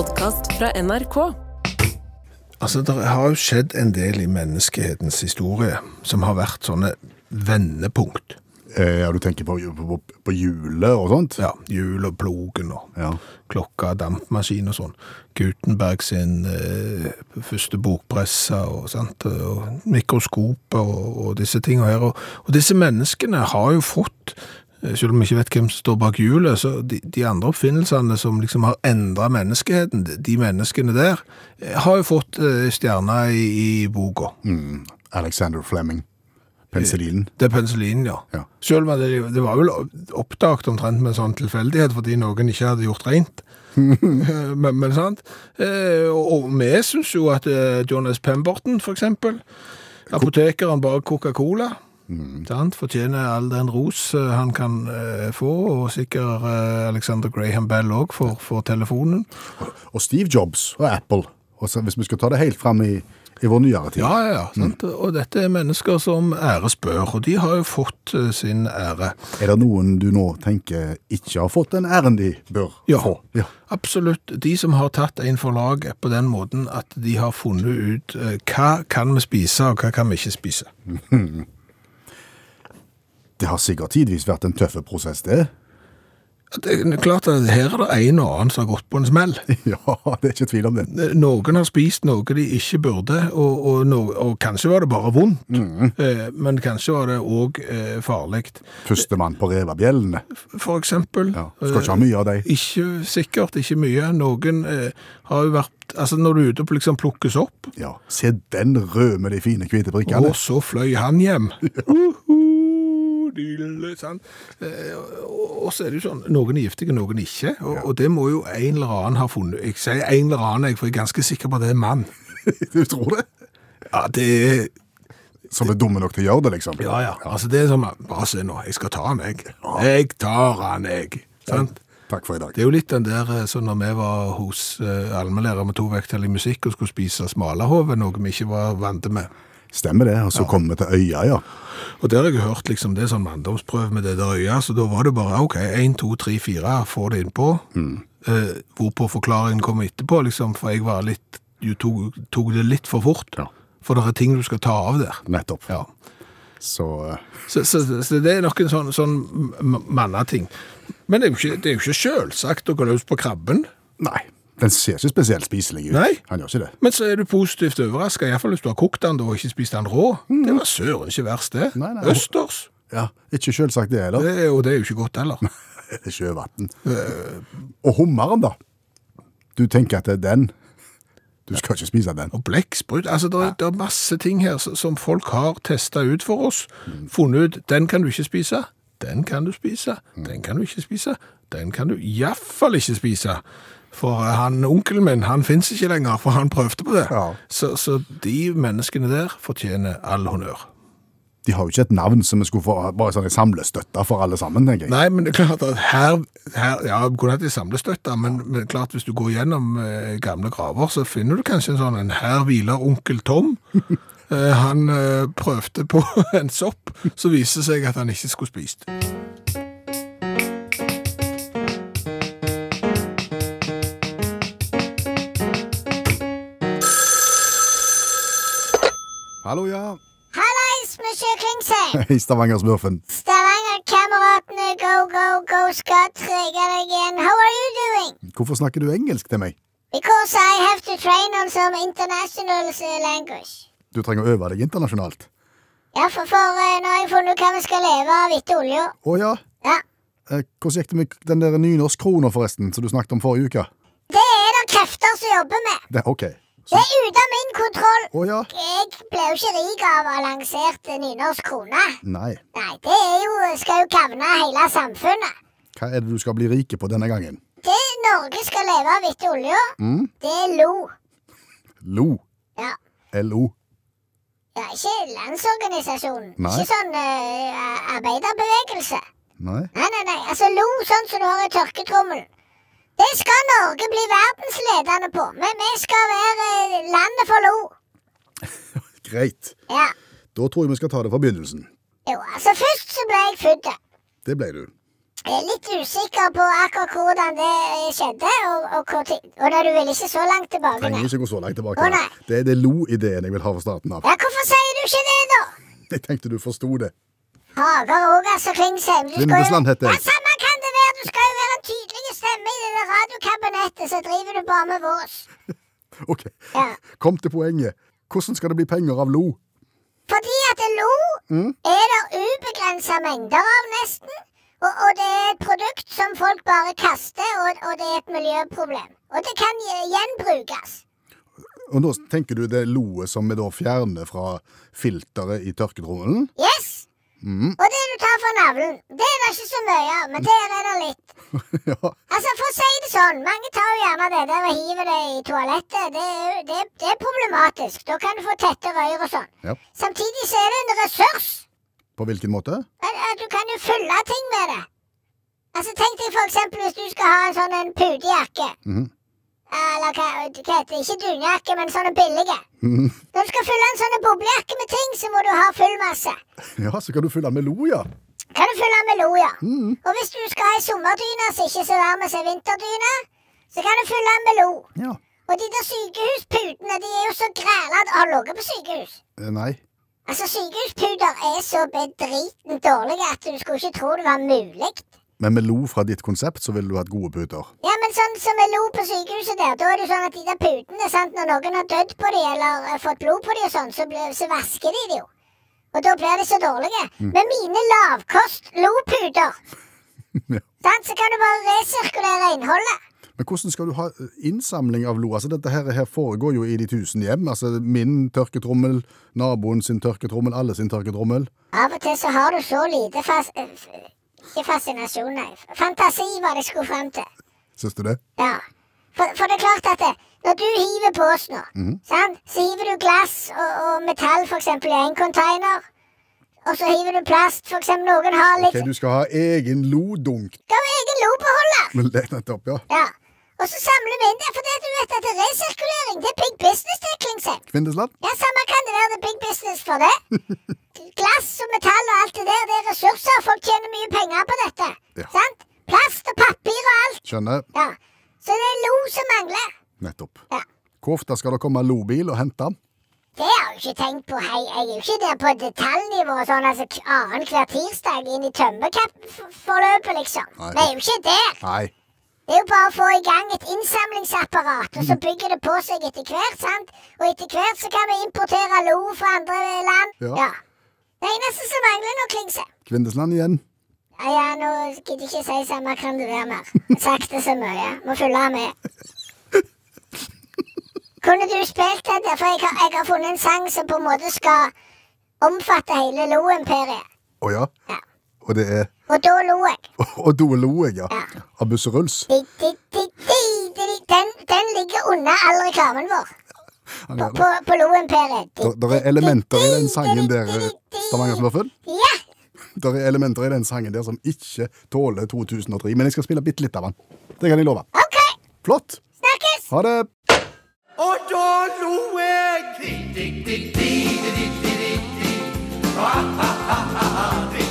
podkast fra NRK. Altså, Det har jo skjedd en del i menneskehetens historie som har vært sånne vendepunkt. Eh, ja, du tenker på, på, på hjulet og sånt? Ja, Hjul og plogen og Ja. klokka, dampmaskin og sånn. Gutenberg sin eh, første bokpresse og, sant? og mikroskopet og, og disse tingene her. Og, og disse menneskene har jo fått, selv om vi ikke vet hvem som står bak hjulet, så de, de andre oppfinnelsene som liksom har endret menneskeheten, de- menneskene der, eh, har jo fått stjerna stjerner i, i boka. Mm. Alexander Fleming. Penicillinen? Det er penicillinen, ja. Ja. Selv om det, det var vel oppdaget omtrent med en sånn tilfeldighet, fordi noen ikke hadde gjort rent. men, men sant? Eh, og, vi synes jo at eh, John S. Pemberton, for eksempel, apotekeren bak Coca-Cola, sant? fortjener all den ros eh, han kan eh, få, og sikkert eh, Alexander Graham Bell også for, for telefonen. Og Steve Jobs og Apple. Og så, hvis vi skal ta det helt fram i, i vår nyere tid. Ja, ja, ja. Sant? Og dette er mennesker som æres bør, og de har jo fått eh, sin ære. Er det noen du nå tenker ikke har fått den æren de bør Ja, få? Ja. absolutt. De som har tatt en for laget på den måten at de har funnet ut eh, hva kan vi spise, og hva kan vi ikke spise. Det har sikkert tidvis vært en tøff prosess, det. Det er klart at her er det en og annen som har gått på en smell. Ja, det er ikke tvil om det. Noen har spist noe de ikke burde, og, og, og, og kanskje var det bare vondt, eh, men kanskje var det òg eh, farlig. Førstemann på revabjellene. For eksempel. Ja. Skal ikke ha mye av dem. Ikke sikkert, ikke mye. Noen eh, har jo vært Altså, når du er ute og liksom plukkes opp, Ja, se den røde med de fine hvite prikkene. Og så fløy han hjem. Ja. Uhu, dille, sant? Eh, og- så er det jo sånn, noen er giftige, noen ikke. Og, og det må jo en eller annen ha funnet. Jeg sier en eller annen, jeg, for jeg er ganske sikker på at det er mann. Du tror det? Ja, det er Som er dumme nok til å gjøre det, liksom? Ja, ja. Altså, det er sånn Bare se nå, jeg skal ta han, jeg. Jeg tar han, jeg. Sant? Takk for i dag. Det er jo litt den der eh, sånn når vi var hos uh, allmennlærer med to vekttall i musikk og skulle spise smalahove, noe vi ikke var vant med. Stemmer det. Og så kommer vi til øya, ja. Og der har jeg hørt liksom, det er sånn manndomsprøve med det der øya, så da var det bare, ok, 1, 2, 3, 4, få det innpå. Eh, hvorpå forklaringen kommer etterpå, liksom, for jeg var litt, du tok, tok det litt for fort. Ja. For det er ting du skal ta av der. Nettopp. Ja. Så eh, Så, så, så det er nok en sånn, sånn m- mannating. Men det er jo ikke, det er jo ikke selvsagt å gå løs på krabben. Nei. Den ser ikke spesielt spiselig ut. Nei. Han gjør ikke det. Men så er du positivt overrasket, i hvert fall hvis du har kokt den da, og ikke spist den rå. Det var søren ikke verst det. Nei, nei. Østers. Ja, Ikke selvsagt det heller. Det og det er jo ikke godt heller. Det er sjøvann. Og hummeren, da? Du tenker at det er den? Du skal ikke spise den? Og blekksprut. Altså, det er, det er masse ting her som- folk har testet ut for oss. Funnet ut, den kan du ikke spise. Den kan du spise. Den kan du ikke spise. Den kan du i hvert fall ikke spise. For han, onkelen min, han finnes ikke lenger, for han prøvde på det. Ja. Så, så de menneskene der fortjener all honnør. De har jo ikke et navn som vi skulle få bare sånn samlestøtte for alle sammen, tenker jeg. Nei, men det er klart at her, her ja, kunne hatt en samlestøtte, men, men klart hvis du går gjennom eh, gamle graver, så finner du kanskje en sånn en her hviler onkel Tom. Eh, han eh, prøvde på en sopp, så viste det seg at han ikke skulle spist. Hallo, ja. Hallais, monsieur Klingsheim! Hei, Stavanger-smurfen. Stavanger-kameratene, go, go, go, skal trege deg igjen. How are you doing? Hvorfor snakker du engelsk til meg? Because I have to train on some international uh, language. Du trenger å øve deg internasjonalt. Ja, for, for uh, nå har jeg funnet ut hva vi skal leve av etter olja. Å ja. Ja. Eh, Hvordan gikk det med den der nynorsk-krona, forresten, som du snakket om forrige uke? Det er det krefter som jobber med. Det, OK. Det er ute av min kontroll. Oh, ja. Jeg ble jo ikke rik av å ha lansert nynorsk krone. Nei. Nei, det jo, skal jo kavne hele samfunnet. Hva er det du skal bli rike på denne gangen? Det Norge skal leve av etter olja, det er lo. LO. Ja. LO. Ja, ikke Landsorganisasjonen. Nei. Ikke sånn uh, arbeiderbevegelse. Nei. Nei, nei, nei. Altså lo sånn som du har i tørketrommelen. Det skal Norge bli verdensledende på. Men vi skal være landet for lo. Greit. Ja. Da tror jeg vi skal ta det fra begynnelsen. Jo, altså først så ble jeg født. Det ble du. Jeg er litt usikker på akkurat hvordan det skjedde, og, og, hvor og når du vil ikke så langt tilbake. Trenger ikke gå så langt tilbake. Å, nei. Det er det lo-ideen jeg vil ha fra starten av. Ja, hvorfor sier du ikke det, da? Jeg tenkte du forsto det. Hager òg, og Klingsheim. Lindesland heter jeg. Ja, samme det radiokabinettet, så driver du bare med vås. Ok, Ja. kom til poenget. Hvordan skal det bli penger av lo? Fordi at lo er det ubegrensa mengder av, nesten. Og, og det er et produkt som folk bare kaster, og, og det er et miljøproblem. Og det kan gjenbrukes. Og nå tenker du det loet som vi da fjerner fra filteret i tørketrommelen? Yes! Og det du tar fra navlen, det er det ikke så mye av, men der er det litt. ja. Altså, For å si det sånn, mange tar jo gjerne det der og hiver det i toalettet. Det det, det er problematisk. Da kan du få tette røyr og sånn. ja. Samtidig så er det en ressurs. På hvilken måte? At- at Du kan jo fylle ting med det. Altså, Tenk deg for eksempel hvis du skal ha en sånn en putejakke. Mhm. Eller hva, hva heter det? Ikke dunjakke, men sånne billige. Mm. Når du skal fylle en sånn boblejakke med ting, så må du ha full masse. Ja, så kan du fylle med lo, ja. Kan du fylle med lo, ja. Mm. Og hvis du skal ha ei sommerdyne som ikke så varm som vinterdyne, så kan du fylle med lo. Ja. Og de der sykehusputene, de er jo så græla Har du ligget på sykehus? Eh, Nei. Altså, sykehusputer er så bedriten dårlige at du skulle ikke tro det var mulig. Men med lo fra ditt konsept, så ville du hatt gode puter. Ja, men sånn som vi lo på sykehuset der, da er det jo sånn at de der putene, sant, når noen har dødd på de eller eh, fått blod på de og sånn, så, så vasker de de jo. Og da blir de så dårlige. Men mine lavkost loputer, Ja. sant, så kan du bare resirkulere innholdet. Men hvordan skal du ha eh, innsamling av lo? Altså Dette her, her foregår jo i de tusen hjem. Altså Min tørketrommel, naboen sin tørketrommel, alle sin tørketrommel. Av og til så har du så lite fas... Ikke fascinasjon, nei. Fantasi var det jeg skulle frem til. Syns du det? Ja. For, for det er klart at det, når du hiver bås nå, sant? så hiver du glass og, og metall eksempel i en container. Og så hiver du plast, for eksempel. Noen har litt Ok, Du skal ha egen lodunk. Skal ha egen lobeholder. Er nettopp, ja. Ja. Og så samler vi inn det, for det du vet at det er resirkulering. Det er big business, det, Klingsheim. Kvindesland? Ja, samme kan det være. Det er big business for det. Glass og metall og alt det der, det er ressurser. Folk tjener mye penger på dette. Ja. Sant? Plast og papir og alt. Skjønner. Ja. Så det er lo som mangler. Nettopp. Ja. Hvor ofte skal det komme lobil og hente? Det har jeg jo ikke tenkt på. Hei, jeg er jo ikke der på detaljnivå sånn altså annenhver tirsdag inn i tømmerkappforløpet, liksom. Nei. Vi er jo ikke der. Nei. Det er jo bare å få i gang et innsamlingsapparat, og så bygger det på seg etter hvert, sant? Og etter hvert så kan vi importere lo fra andre land. Ja. Det eneste som mangler nå, Klingse Kvindesland igjen. Ja, ja, nå gidder jeg ikke si samme kan det være mer. Sagt det så mye. Må følge med. Kunne du spilt dette? For jeg har, jeg har funnet en sang som på en måte skal omfatte hele lo-imperiet. Å ja. Ja. Og det er Og da lo jeg. Og da lo jeg, ja. Ja. Av Busseruls. Den, den ligger under all reklamen vår. På, på, på lo-imperiet. Der er elementer i den sangen der. Stavanger-smurfen. Ja! Der er elementer i den sangen der som ikke tåler 2003. Men jeg skal spille bitte litt av den. Det kan jeg love. OK, Flott. snakkes! Ha det. Og da lo jeg. Ha, ha, ha, ha, litt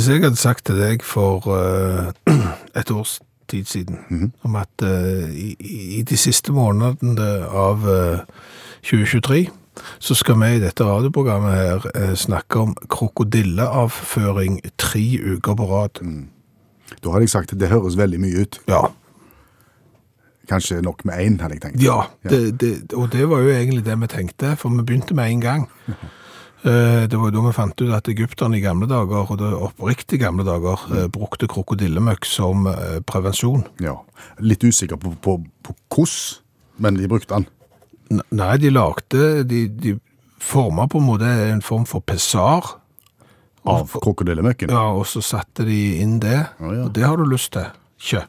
Hvis jeg hadde sagt til deg for uh, et års tid siden om at uh, i, i de siste månedene av eh, 2023 så skal vi i dette radioprogrammet her eh, snakke om krokodilleavføring tre uker på rad. Da hadde jeg sagt at det høres veldig mye ut. Ja, Kanskje nok med én, hadde jeg tenkt. ja det, det, og det var jo egentlig det vi tenkte, for vi begynte med en gang. Eh, Det var jo da vi fant ut at egypterne i gamle dager, og det oppriktig gamle dager, mm. brukte krokodillemøkk som eh, prevensjon. Ja. Litt usikker på, på, på hvordan, men de brukte den. Nei, de lagde, de, de forma på en måte en form for pessar, Av krokodillemøkken. ja, og så satte de inn det, Oh, ja. og det har du lyst til, ikke?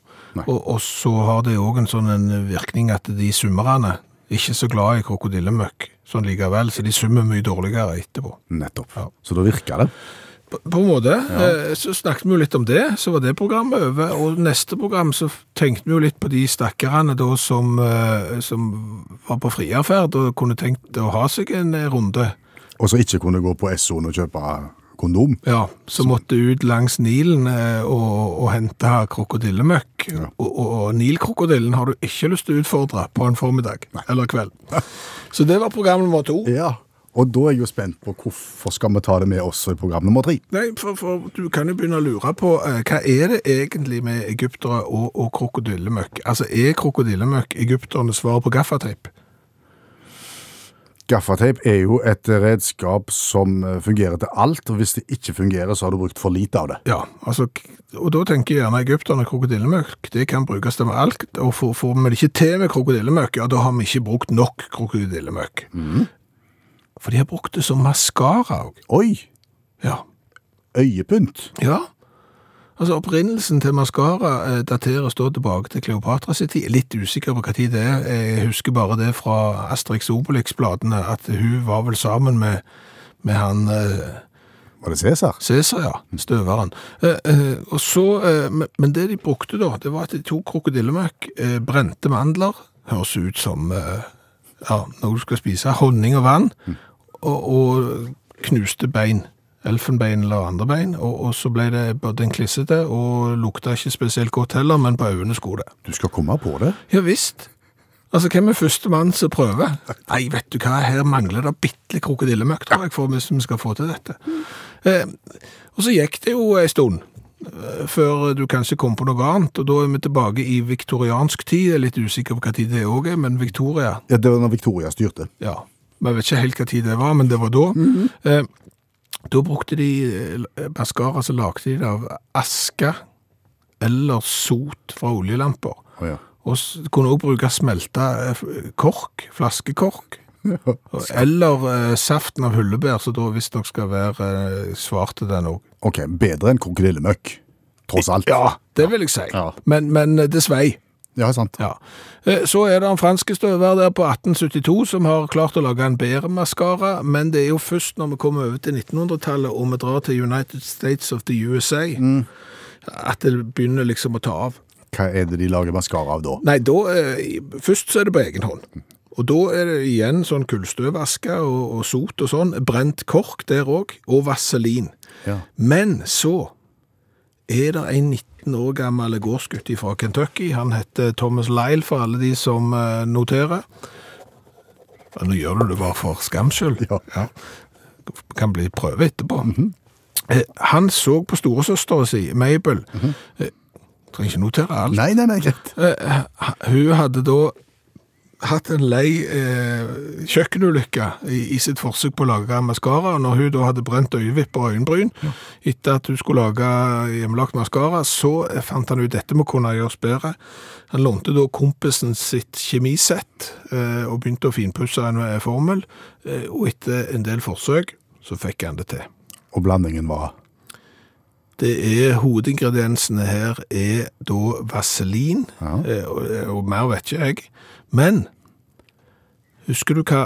Og, og så har det også en sånn en virkning at de summerne ikke så glad i krokodillemøkk sånn likevel, så de summer mye dårligere etterpå. Nettopp. Ja. Så da virker det. På, en måte. Ja. så snakket vi jo litt om det, så var det programmet over. Og neste program så tenkte vi jo litt på de stakkarene da som, eh, som var på friaferd og kunne tenkt å ha seg en eh, runde. Og så ikke kunne gå på Essoen og kjøpe kondom. Ja, som måtte ut langs Nilen eh, og, og hente krokodillemøkk. Og, og, og Nilkrokodillen har du ikke lyst til å utfordre på en formiddag eller kveld. Så det var program nummer to. Ja. Og da er jeg jo spent på hvorfor skal vi ta det med også i program nummer tre. Nei, for, for du kan jo begynne å lure på eh, hva er det egentlig med egyptere og, og krokodillemøkk? Altså, er krokodillemøkk egypternes svar på gaffateip? Gaffateip er jo et redskap som eh, fungerer til alt, og hvis det ikke fungerer, så har du brukt for lite av det. Ja, altså, og da tenker jeg gjerne egypterne krokodillemøkk, det kan brukes til alt, og får, vi det ikke til med krokodillemøkk, ja, da har vi ikke brukt nok krokodillemøkk. For de har brukt det som maskara òg. Oi! Ja. Øyepynt. ja. Altså, opprinnelsen til maskara eh, dateres da tilbake til Kleopatra sin tid. Litt usikker på hva tid det er. Jeg husker bare det fra Asterix Obelix-bladene, at hun var vel sammen med, med han eh, Var det Cæsar? Cæsar, ja. Støveren. Eh, eh, og så, eh, men- det de brukte da, det var at de tok krokodillemøkk, eh, brente mandler, høres ut som ja, når du skal spise, honning og vann, og, og knuste bein, elfenbein eller andre bein, og, og så ble det både en klissete, og lukta ikke spesielt godt heller, men på øynene skulle det. Du skal komme på det. Ja visst. Altså, hvem er første mann som prøver? Nei, vet du hva, her mangler det bitte litt krokodillemøkk, tror jeg, for hvis vi skal få til dette. Eh, og så gikk det jo en stund, eh, før du kanskje kom på noe annet, og da er vi tilbake i viktoriansk tid, jeg er litt usikker på hva tid det òg er, men Victoria, Ja, Det var når Victoria styrte. ja, jeg vet ikke helt hva tid det var, men det var da. eh, da brukte de maskara som lagde de det av aske eller sot fra oljelamper. Oh, ja. Og kunne også bruke smelta eh, kork, flaskekork. Eller eh, saften av hullebær, så da visstnok skal være eh, svar til den òg. Ok, bedre enn krokodillemøkk. Tross alt. Ja, det vil jeg si. Ja. Men, men eh, det svei. Ja, sant. Ja. Eh, Så er det en franske støver der på 1872 som har klart å lage en bedre maskara, men det er jo først når vi kommer over til 1900-tallet og vi drar til United States of the USA, at det begynner liksom å ta av. Hva er det de lager maskara av da? Nei, da, eh, først så er det på egen hånd. Og da er det igjen sånn kullstøvaske og, og sot og sånn, brent kork der òg, og vaselin. Ja. Men så er det en 19 år gammel gårdsgutt fra Kentucky. Han heter Thomas Lyle, for alle de som eh, noterer. Ja, nå gjør du det bare for skams skyld. Ja. Kan bli prøve etterpå. Eh, Han så på storesøstera si, Mabel. Eh, Trenger ikke notere alt. Nei, nei, nei, greit. Hun hadde da hatt en lei eh, kjøkkenulykke i, i sitt forsøk på å lage maskara. Når hun da hadde brent øyevipper og øyenbryn etter at hun skulle lage hjemmelagt maskara, så fant han ut dette må kunne gjøres bedre. Han lånte da kompisen sitt kjemisett eh, og begynte å finpusse en eh, formel. Eh, og etter en del forsøk så fikk han det til. Og blandingen var Det er hovedingrediensene her er da vaselin, Ja. eh, og, og mer vet ikke jeg. Men husker du hva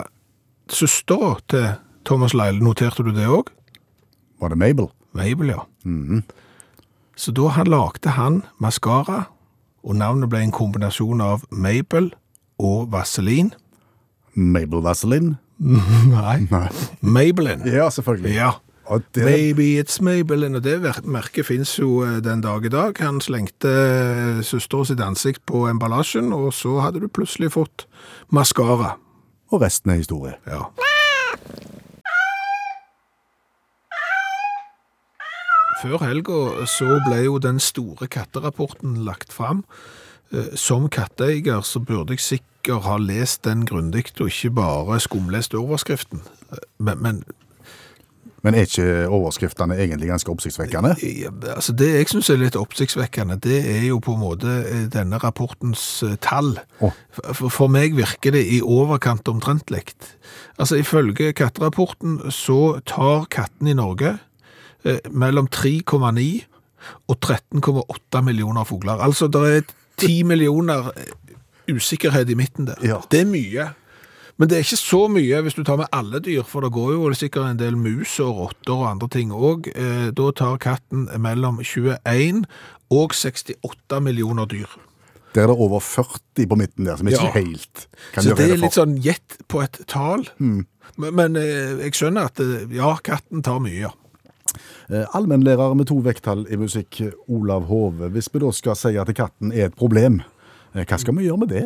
søstera til Thomas Lyle, noterte du det òg? Var det Mabel? Mabel, ja. Så da han lagde han maskara, og navnet ble en kombinasjon av Mabel og vaselin. Mabel Vaselin? Nei, Nei. Mabelin. Ja, selvfølgelig. Ja. Det, Maybe it's Maybelline, og det merket finnes jo eh, den dag i dag. Han slengte søstera søsteren sitt ansikt på emballasjen, og så hadde du plutselig fått maskara. og resten er historie. Ja. Før helga så ble jo den store katterapporten lagt fram. Eh, Som katteeier så burde jeg sikkert ha lest den grundig, og ikke bare skumlest overskriften. Eh, Men, men Men er ikke overskriftene egentlig ganske oppsiktsvekkende? Ja, altså Det jeg syns er litt oppsiktsvekkende, det er jo på en måte eh, denne rapportens eh, tall. Oh. For, for meg virker det i overkant omtrentlig. Altså Ifølge katterapporten så tar katten i Norge eh, mellom 3,9 og 13,8 millioner fugler. Altså det er 10 millioner eh, usikkerhet i midten der. Ja. Det er mye. Men det er ikke så mye hvis du tar med alle dyr, for det går jo sikkert en del mus og rotter og andre ting òg. Eh, da tar katten mellom 21 og 68 millioner dyr. Der er det over 40 på midten der, som ikke Ja. helt kan Så gjøre det er litt sånn gjett på et tall. Men, men eh, jeg skjønner at eh, ja, katten tar mye, ja. Allmennlærer med to vekttall i musikk, Olav Hove. Hvis vi da skal si at katten er et problem, hva skal vi gjøre med det?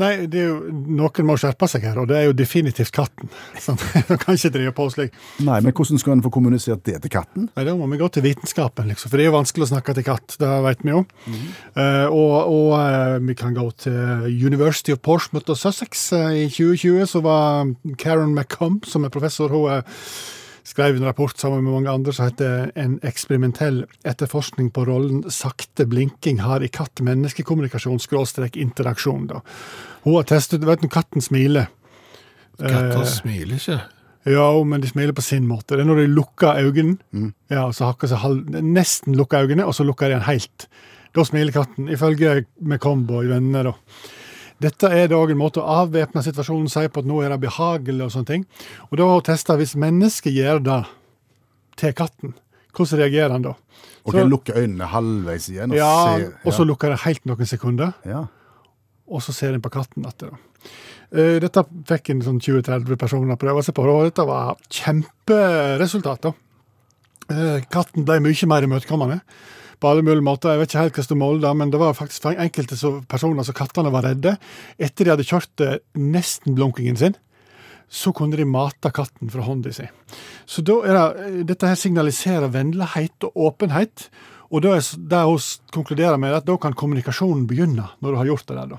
Nei, det er jo, noen må skjerpe seg her, og det er jo definitivt katten. som kan ikke drive på slik. Nei, men hvordan skal en få kommunisert det til katten? Nei, Da må vi gå til vitenskapen, liksom. For det er jo vanskelig å snakke til katt, det vet vi jo. Eh, og og uh, vi kan gå til University of Portsmouth og Sussex. Uh, I 2020 så var Karen McComb, som er professor, hun eh, skrev en rapport sammen med mange andre som heter En eksperimentell etterforskning på rollen sakte blinking har i katt-menneskekommunikasjon skråstrek interaksjon. da. Hun har testet, vet du, katten smiler. Katter Eh, smiler ikke. ja, men de smiler på sin måte. Det er når de lukker øynene, ja, så hakker seg halv, nesten lukker øynene, og så lukker de den helt. Da smiler katten, ifølge Mekombo i Vennene. da. Dette er da en måte å avvæpne situasjonen, si på at nå er det behagelig og sånne ting. Og da testa hvis mennesket gjør det til katten, hvordan reagerer han da? Ok, Så- Lukke øynene halvveis igjen og Ja, se og så lukker det helt noen sekunder. ja. og så ser en på katten at det. da. Dette fikk en sånn 20-30 personer prøve seg på, og dette var kjemperesultat. da. Eh, Katten ble mye mer imøtekommende på alle mulige måter. Jeg vet ikke helt hva som målte men det var faktisk enkelte personer som kattene var redde. Etter de hadde kjørt eh, nesten blunkingen sin, så kunne de mate katten fra hånda si. Så det, eh, dette her signaliserer vennlighet og åpenhet. Og da er det s- konkluderer med, at da kan kommunikasjonen begynne, når du har gjort det der. da.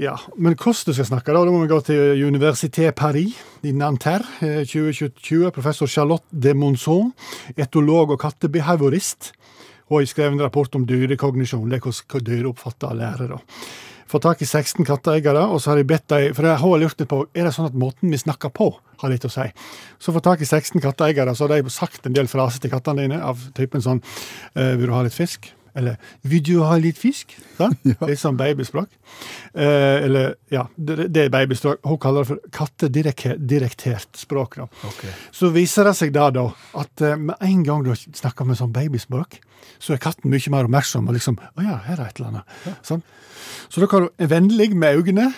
Ja, Men hvordan du skal snakke, da, da må vi gå til Université Paris i Nanterre. eh, 2020. Professor Charlotte de Monson, etolog og kattebehaviorist. Hun har skrevet en rapport om dyrekognisjon, det er hvordan dyr oppfatter og lærer. da. Fått tak i 16 katteeiere, og så har jeg bedt dem For hun har lurt litt på er det sånn at måten vi snakker på, har litt å si. Så fått tak i 16 katteeiere, så har de sagt en del fraser til kattene dine av typen sånn eh, Vil du ha litt fisk? Eller Vil du ha litt fisk? Sånn? Litt sånn babyspråk. Eh, eller Ja, det, det er babyspråk. Hun kaller det for kattedirektert språk. da. Så viser det seg da, da at eh, med en gang du snakker med sånn babyspråk, så er katten mye mer oppmerksom og liksom Å ja, her er et eller annet. Sånn. Så da kan du vennlig med øynene.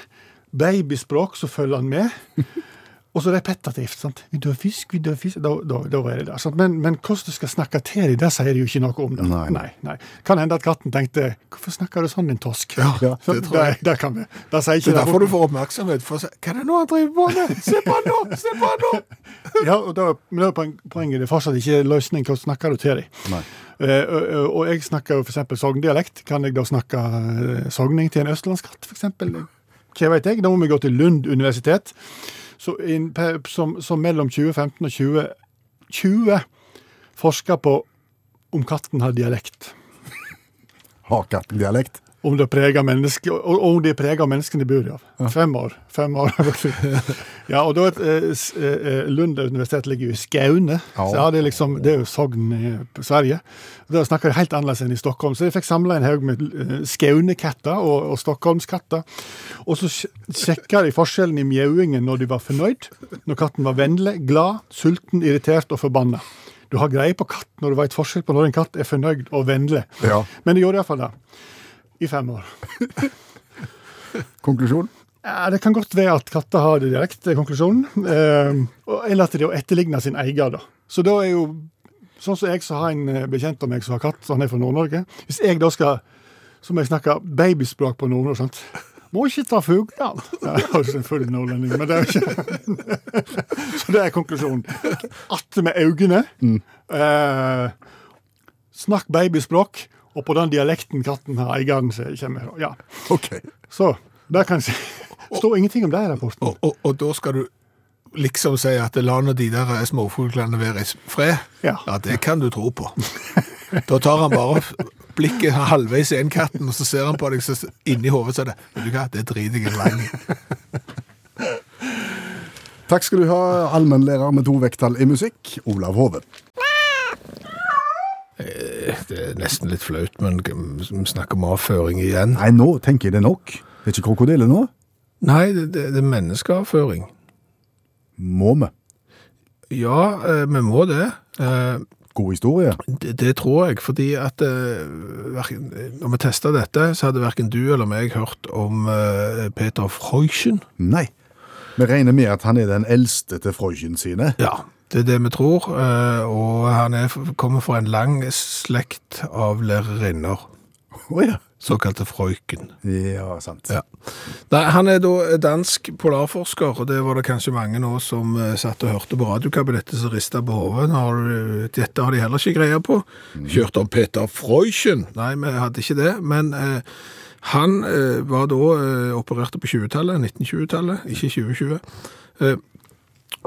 Babyspråk, så følger han med. Og så repetitivt. sant? Du ha fisk? Du ha fisk? Da, da, da er det der. Sant? Men, men hvordan du skal snakke til dem, det sier de jo ikke noe om. det. Nei. nei, nei. Kan hende at katten tenkte 'Hvorfor snakker du sånn, din tosk?' Ja, det tror jeg. Det, kan vi. Det sier Det ikke er derfor du får oppmerksomhet. For å si, Hva er det nå han driver på med? Se på han nå! Se på han nå! Ja, og da, men da er poen- poenget det er fortsatt ikke løsning. Hvordan snakker du til dem? Uh, og jeg snakker jo f.eks. sogndialekt. Kan jeg da snakke eh, sogning til en østlandskatt, f.eks.? Hva vet jeg? Da må vi gå til Lund universitet. Så in, som, som mellom 2015 og 2020 forsker på om katten har dialekt. Har katten dialekt? Om det preger menneske, og, og om det preger menneskene de bor av. Fem år. Fem år. ja, og da er eh, eh, Lund universitet ligger jo i Skaune. Ja. Så ja, det, er liksom, det er jo Sogn i Sverige. Og Da snakker de helt annerledes enn i Stockholm. Så jeg fikk samla en haug med eh, Skaune-katter og, og Stockholmskatter. Og så sj- sjekka de forskjellen i mjauingen når de var fornøyd. Når katten var vennlig, glad, sulten, irritert og forbanna. Du har greie på katt når du veit forskjell på når en katt er fornøyd og vennlig. Ja. Men de gjorde iallfall det. I fem år. Konklusjon? Ja, Det kan godt være at katter har det direkte, konklusjonen. Eh, eller at de etterligner sin eier, da. Så da er jo Sånn som jeg som har en eh, bekjent av meg som har katt, så han er fra Nord-Norge. Hvis jeg da skal Så må jeg snakke babyspråk på nordnorsk, sant. Må ikke ta fuglene. Ja, Jeg en full nordlending, men det er jo ikke Så det er konklusjonen. Atte med øynene. Eh, snakk babyspråk, og på den dialekten katten har eieren kommer fra. Ja. Okay. Så der kan jeg si står ingenting om det i rapporten. Og, og, og da skal du liksom si at la nå de der småfuglene være i fred. Ja. det kan du tro på. Da tar han bare blikket halvveis i en katten, og så ser han på deg så inni hodet så er det Vet du hva, det driter jeg i. Takk skal du ha, allmennlærer med to vekttall i musikk, Olav Hove. Det er nesten litt flaut, men vi snakker om avføring igjen. Nei, nå tenker jeg det er nok. Det er ikke krokodille nå? Nei, det, det, det er menneskeavføring. Må vi? Ja, eh, vi må det. Eh, God historie? Det, det tror jeg, fordi at eh, når vi testet dette, så hadde hverken du eller meg hørt om eh, Peter Freuchen. Nei. Vi regner med at han er den eldste til Freuchen sine. Ja, det er det vi tror, eh, og han er, kommer fra en lang slekt av lærerinner, Oh, ja. såkalte Frøyken. Ja, sant. Ja. Nei, han er da dansk polarforsker, og det var det kanskje mange nå som eh, satt og hørte på radiokabinettet som ristet på hodet. Dette har de heller ikke greie på. Kjørte om Peter Frøyken? Nei, vi hadde ikke det, men eh, han eh, var da eh, opererte på 20-tallet, 1920-tallet, ikke 2020.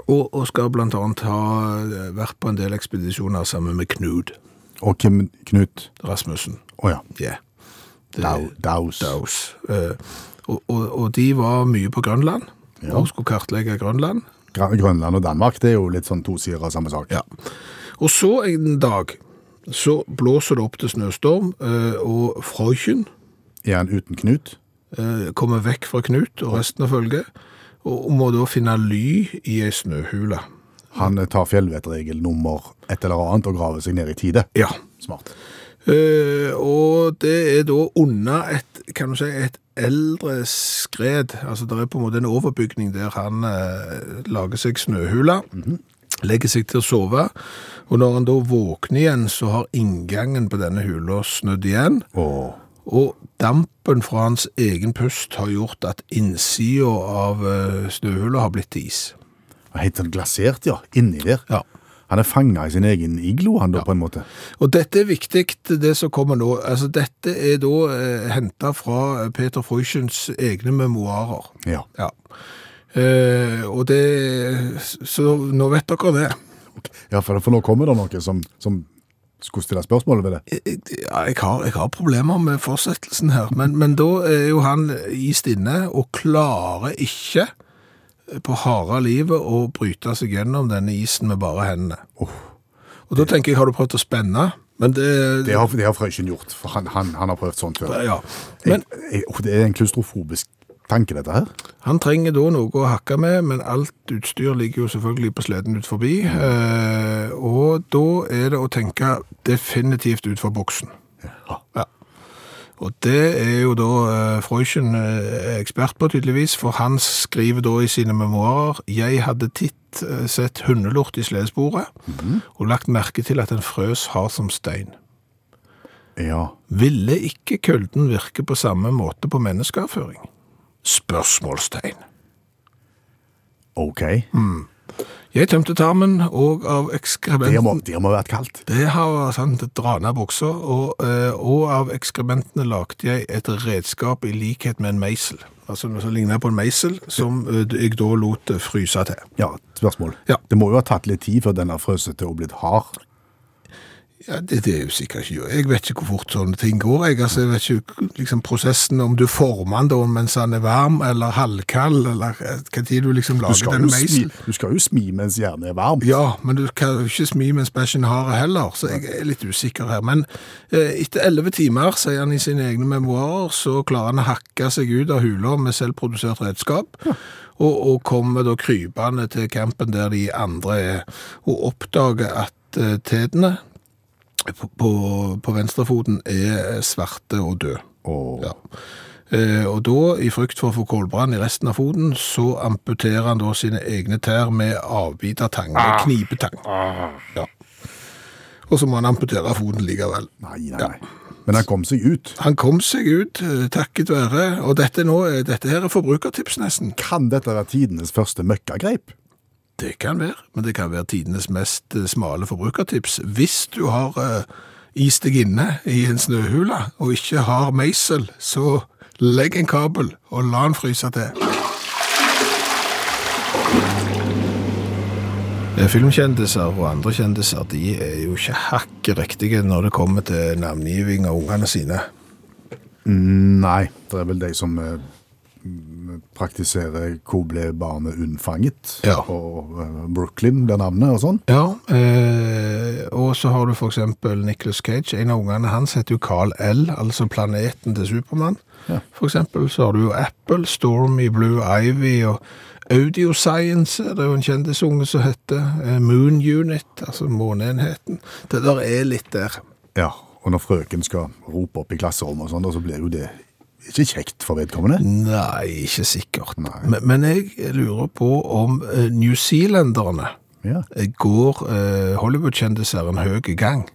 Og, og skal blant annet ha eh, vært på en del ekspedisjoner sammen med Knud Og hvem Knut? Rasmussen. Å ja. Ja. Det- daus. Daus. Eh, og, og, og de var mye på Grønland, Ja. og skulle kartlegge Grønland. Grønland og Danmark, det er jo litt sånn to sider av samme sak. Ja. Og så en dag, så blåser det opp til snøstorm, eh, og Freuchen Er han uten Knut? kommer vekk fra Knut og resten av følget, og må da finne ly i ei snøhule. Han tar fjellvettregel nummer et eller annet og graver seg ned i tide. Ja. Smart. Uh, og det er da under et, kan du si, et eldre skred. Altså det er på en måte en overbygning der han uh, lager seg snøhula, legger seg til å sove. Og når han da våkner igjen, så har inngangen på denne hula snødd igjen. Og Og dampen fra hans egen pust har gjort at innsida av snøhullet har blitt til is. helt sånn glasert, ja. Inni der. Ja. Han er fanga i sin egen iglo, han da, på en måte. Og dette er viktig, det som kommer nå. Altså, dette er da eh, henta fra Peter Freuchens egne memoarer. Ja. Ja. Eh, og det Så nå vet dere det. ja for, for nå kommer det noe som, som skulle stille spørsmål ved det. Jeg, ja, jeg, har, jeg har problemer med fortsettelsen her, men, men da er jo han ist inne og klarer ikke på harde livet å bryte seg gjennom denne isen med bare hendene. Og da tenker jeg, har du prøvd å spenne? Men det, Det har, det har Frøyken gjort, for han, han, han har prøvd sånt før. Ja. Men jeg, jeg, det er en klaustrofobisk tanke, dette her. han trenger da noe å hakke med, men alt utstyr ligger jo selvfølgelig på sleden ut forbi. Eh, og da er det å tenke definitivt ut for boksen. Ja. Og det er jo da eh, Freuchen eh, ekspert på tydeligvis, for han skriver da i sine memoarer «Jeg hadde titt eh, sett hundelort i sledesporet, og lagt merke til at den frøs hard som stein. Ja. Ville ikke kulden virke på samme måte på menneskeavføring? Spørsmålstegn. OK. Jeg tømte tarmen, og av Det må, ekskrementen... det må ha vært kaldt. Det har sant, ned bukser, og, eh, og av ekskrementene lagde jeg et redskap i likhet med en meisel. Altså noe som ligner på en meisel, som eh, jeg da lot fryse til. Ja, spørsmål. Ja. Det må jo ha tatt litt tid før den har frøset til å blitt hard. Ja, det, det er jo sikkert ikke Jeg vet ikke hvor fort sånne ting går. Jeg, altså, jeg vet ikke liksom, prosessen, om du former den da mens den er varm, eller halvkald, eller eh, hva tid du liksom lager denne meisen. du skal jo smi mens hjernen er varm. Ja, men du kan jo ikke smi mens bæsjen har heller, så jeg er litt usikker her. Men eh, etter elleve timer, sier han i sine egne memoarer, så klarer han å hakke seg ut av hula med selvprodusert redskap, og, og kommer da krypende til campen der de andre er, og oppdager at eh, tedene på, på, på venstrefoten er svarte og død. Og Ja. Eh, og da, i frykt for å få kålbrann i resten av foten, så amputerer han da sine egne tær med avbitertang, med knipetang. Ja. Og så må han amputere foten likevel. Nei, nei, nei. Men han kom seg ut. Han kom seg ut, eh, takket være, og dette, nå, er- dette her er forbrukertips nesten. Kan dette være tidenes første møkkagreip? Det kan være, men det kan være tidenes mest eh, smale forbrukertips. Hvis du har uh, is deg inne i en snøhule og ikke har meisel, så legg en kabel og la den fryse til. Eh, Filmkjendiser og andre kjendiser de er jo ikke hakket riktige når det kommer til navngiving av ungene sine. Nei, det er vel de som praktiserer hvor ble barnet unnfanget, Ja. og eh, Brooklyn blir navnet og sånn. Ja, eh, og så har du for eksempel Nicolas Cage. En av ungene hans heter jo Carl L, altså planeten til Supermann. Ja. For eksempel så har du jo Apple, Stormy, Blue Ivy og Audio Science, det er jo en kjendisunge som heter eh, Moon Unit, altså måneenheten. Det der er litt der. Ja, og når frøken skal rope opp i klasserommet og sånn, så blir jo det ikke kjekt for vedkommende. Nei, ikke sikkert. Nei. Men, men jeg lurer på om uh, New Zealanderne Ja. eh, går uh, Hollywood-kjendiser en høy gang.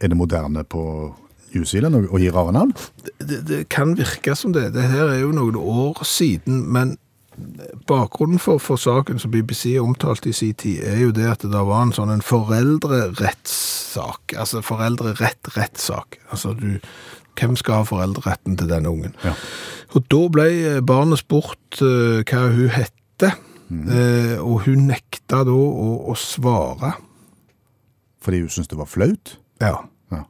Er det moderne på New Zealand å gi rare navn? Det, det kan virke som det. Det her er jo noen år siden, men bakgrunnen for, for saken som BBC omtalte i sin tid, er jo det at det var en sånn en foreldrerettssak. Altså foreldrerett-rettssak. Altså du Hvem skal ha foreldreretten til denne ungen? Ja. Og da ble eh, barnet spurt uh, hva hun hette, eh, og hun nekta da å, å svare. Fordi hun syntes det var flaut? Ja. Ja.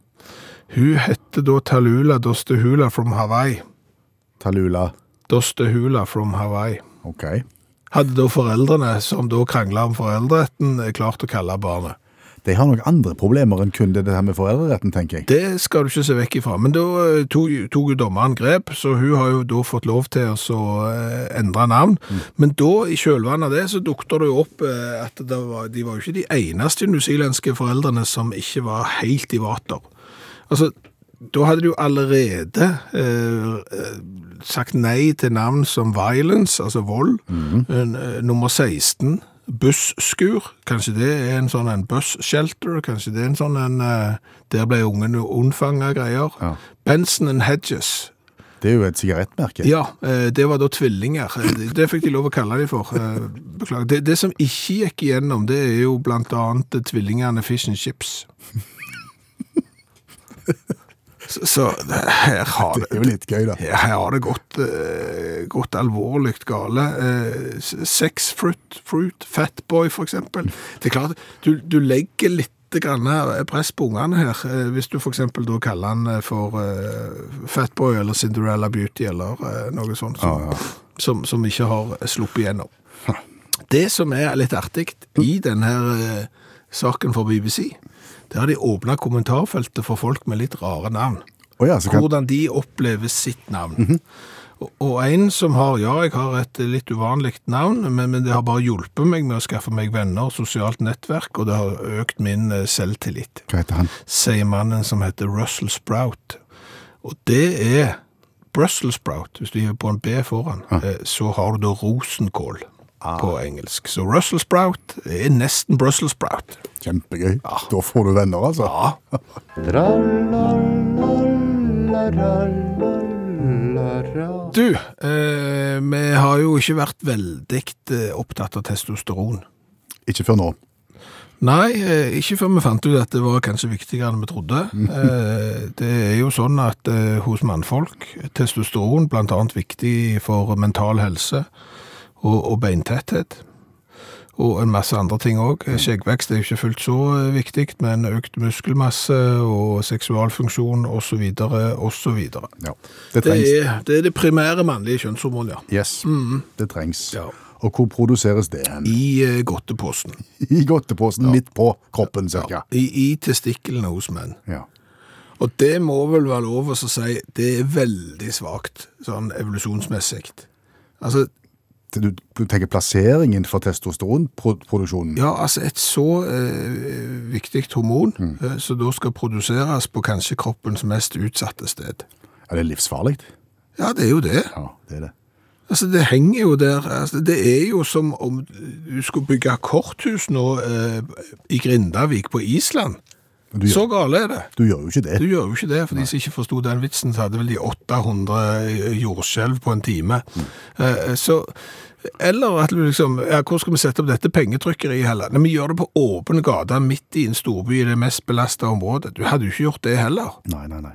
Hun hette da Talula Dostehula from Hawaii. Talula. Dostehula from Hawaii. Ok. Hadde da foreldrene, som da krangla om foreldreretten, klart å kalle barnet. De har nok andre problemer enn kun det her med foreldreretten, tenker jeg. Det skal du ikke se vekk ifra. Men da eh, tok, tok jo dommeren grep, så hun har jo da fått lov til å så, eh, endre navn. Men da, i kjølvannet av det, så dukter det jo opp eh, at det var, de var jo ikke de eneste newzealandske foreldrene som ikke var helt i vater. Altså, da hadde de jo allerede eh, sagt nei til navn som violence, altså vold. Eh, nummer 16, busskur. Kanskje det er en sånn en bus shelter, kanskje det er en sånn en eh, Der ble ungen unnfanga greier. Ja. Benson and Hedges. Det er jo et sigarettmerke. Ja, eh, det var da tvillinger. Eh, det- fikk de lov å kalle de for. Beklager. Det, det som ikke gikk igjennom, det er jo blant annet tvillingene Fish and Chips. Så, her har Det er jo litt gøy, da. her har det gått, uh, gått alvorlig gale. Uh, sex fruit, fruit, fatboy for eksempel. Det er klart, du, du legger litt grann press på ungene her, eh, hvis du eksempel da kaller han eh, for eh, fatboy eller Cinderella Beauty eller eh, noe sånt som, som, som ikke har sluppet igjennom. Det som er litt artig i denne eh, saken for BBC, det har de åpnet kommentarfeltet for folk med litt rare navn Oh ja, så kan... hvordan de opplever sitt navn. og, og en som har, ja, jeg har et litt uvanlig navn, men, men det har bare hjulpet meg med å skaffe meg venner, sosialt nettverk, og det har økt min eh, selvtillit. Hva heter han? Sier mannen som heter Russell Sprout. Og det er Brussels sprout, hvis du gir på en B foran, eh, så har du da rosenkål på engelsk. Så Russell sprout er nesten Brussel sprout. Kjempegøy. Da får du venner, altså. Ja. Du, eh, vi har jo ikke vært veldig eh, opptatt av testosteron. Ikke før nå. Nei, eh, ikke før vi fant ut at det var kanskje viktigere enn vi trodde. Eh, det er jo sånn at hos mannfolk, testosteron blant annet viktig for mental helse og, og beintetthet. Og en masse andre ting òg. Skjeggvekst er jo ikke fullt så eh, viktig, men økt muskelmasse og seksualfunksjon osv. osv. Ja. Det Det er det, er det primære mannlige kjønnshormonet, ja. Yes, det trengs. Ja. Og hvor produseres det hen? I uh, godteposen. I godteposen midt på kroppen, cirka. I, i testiklene hos menn. Ja. Og det må vel være lov å si, det er veldig svakt, sånn evolusjonsmessig. Altså, Du, du tenker plasseringen for testosteronproduksjonen? ja, altså et så eh, viktig hormon, eh, som da skal produseres på kanskje kroppens mest utsatte sted. Er det livsfarlig? Ja, det er jo det. Ja, det er det. Altså, det henger jo der. Altså, det er jo som om du skulle bygge korthus nå eh, i Grindavik på Island. Gjør, Så gale er det. du gjør jo ikke det. Du gjør jo ikke det, for de som ikke forsto den vitsen, så hadde vel de 800 jordskjelv på en time. Eh, Så, eller at du liksom, ja, hvor skal vi sette opp dette pengetrykkeriet heller? Nei, vi gjør det på åpne gater midt i en storby i det mest belasta området. Du hadde jo ikke gjort det heller. Nei, nei, nei.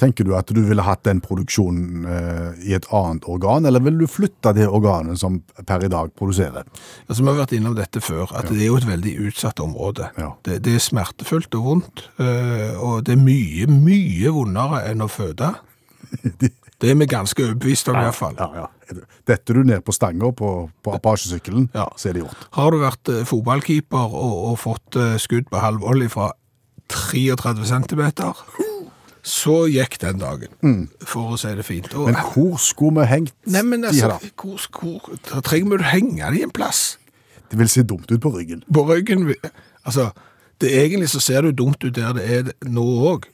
Tenker du at du ville hatt den produksjonen eh, i et annet organ, eller vil du flytte det organet som per i dag produserer? Altså, Vi har vært innom dette før, at det er jo et veldig utsatt område. Ja. Det, det er smertefullt og vondt, eh, og det er mye, mye vondere enn å føde. Det er vi ganske overbevist om i hvert fall. Ja, ja. Detter du ned på stanga på, på apasjesykkelen, Ja. så er det gjort. Har du vært eh, fotballkeeper og, og fått eh, skudd på halv olje fra 33 cm, så gikk den dagen, for å si det fint. Og, Men hvor skulle vi hengt Nei, men de altså, her, da? hvor, hvor, da trenger vi å henge de en plass? Det vil se dumt ut på ryggen. På ryggen, altså, det egentlig så ser det dumt ut der det er nå òg.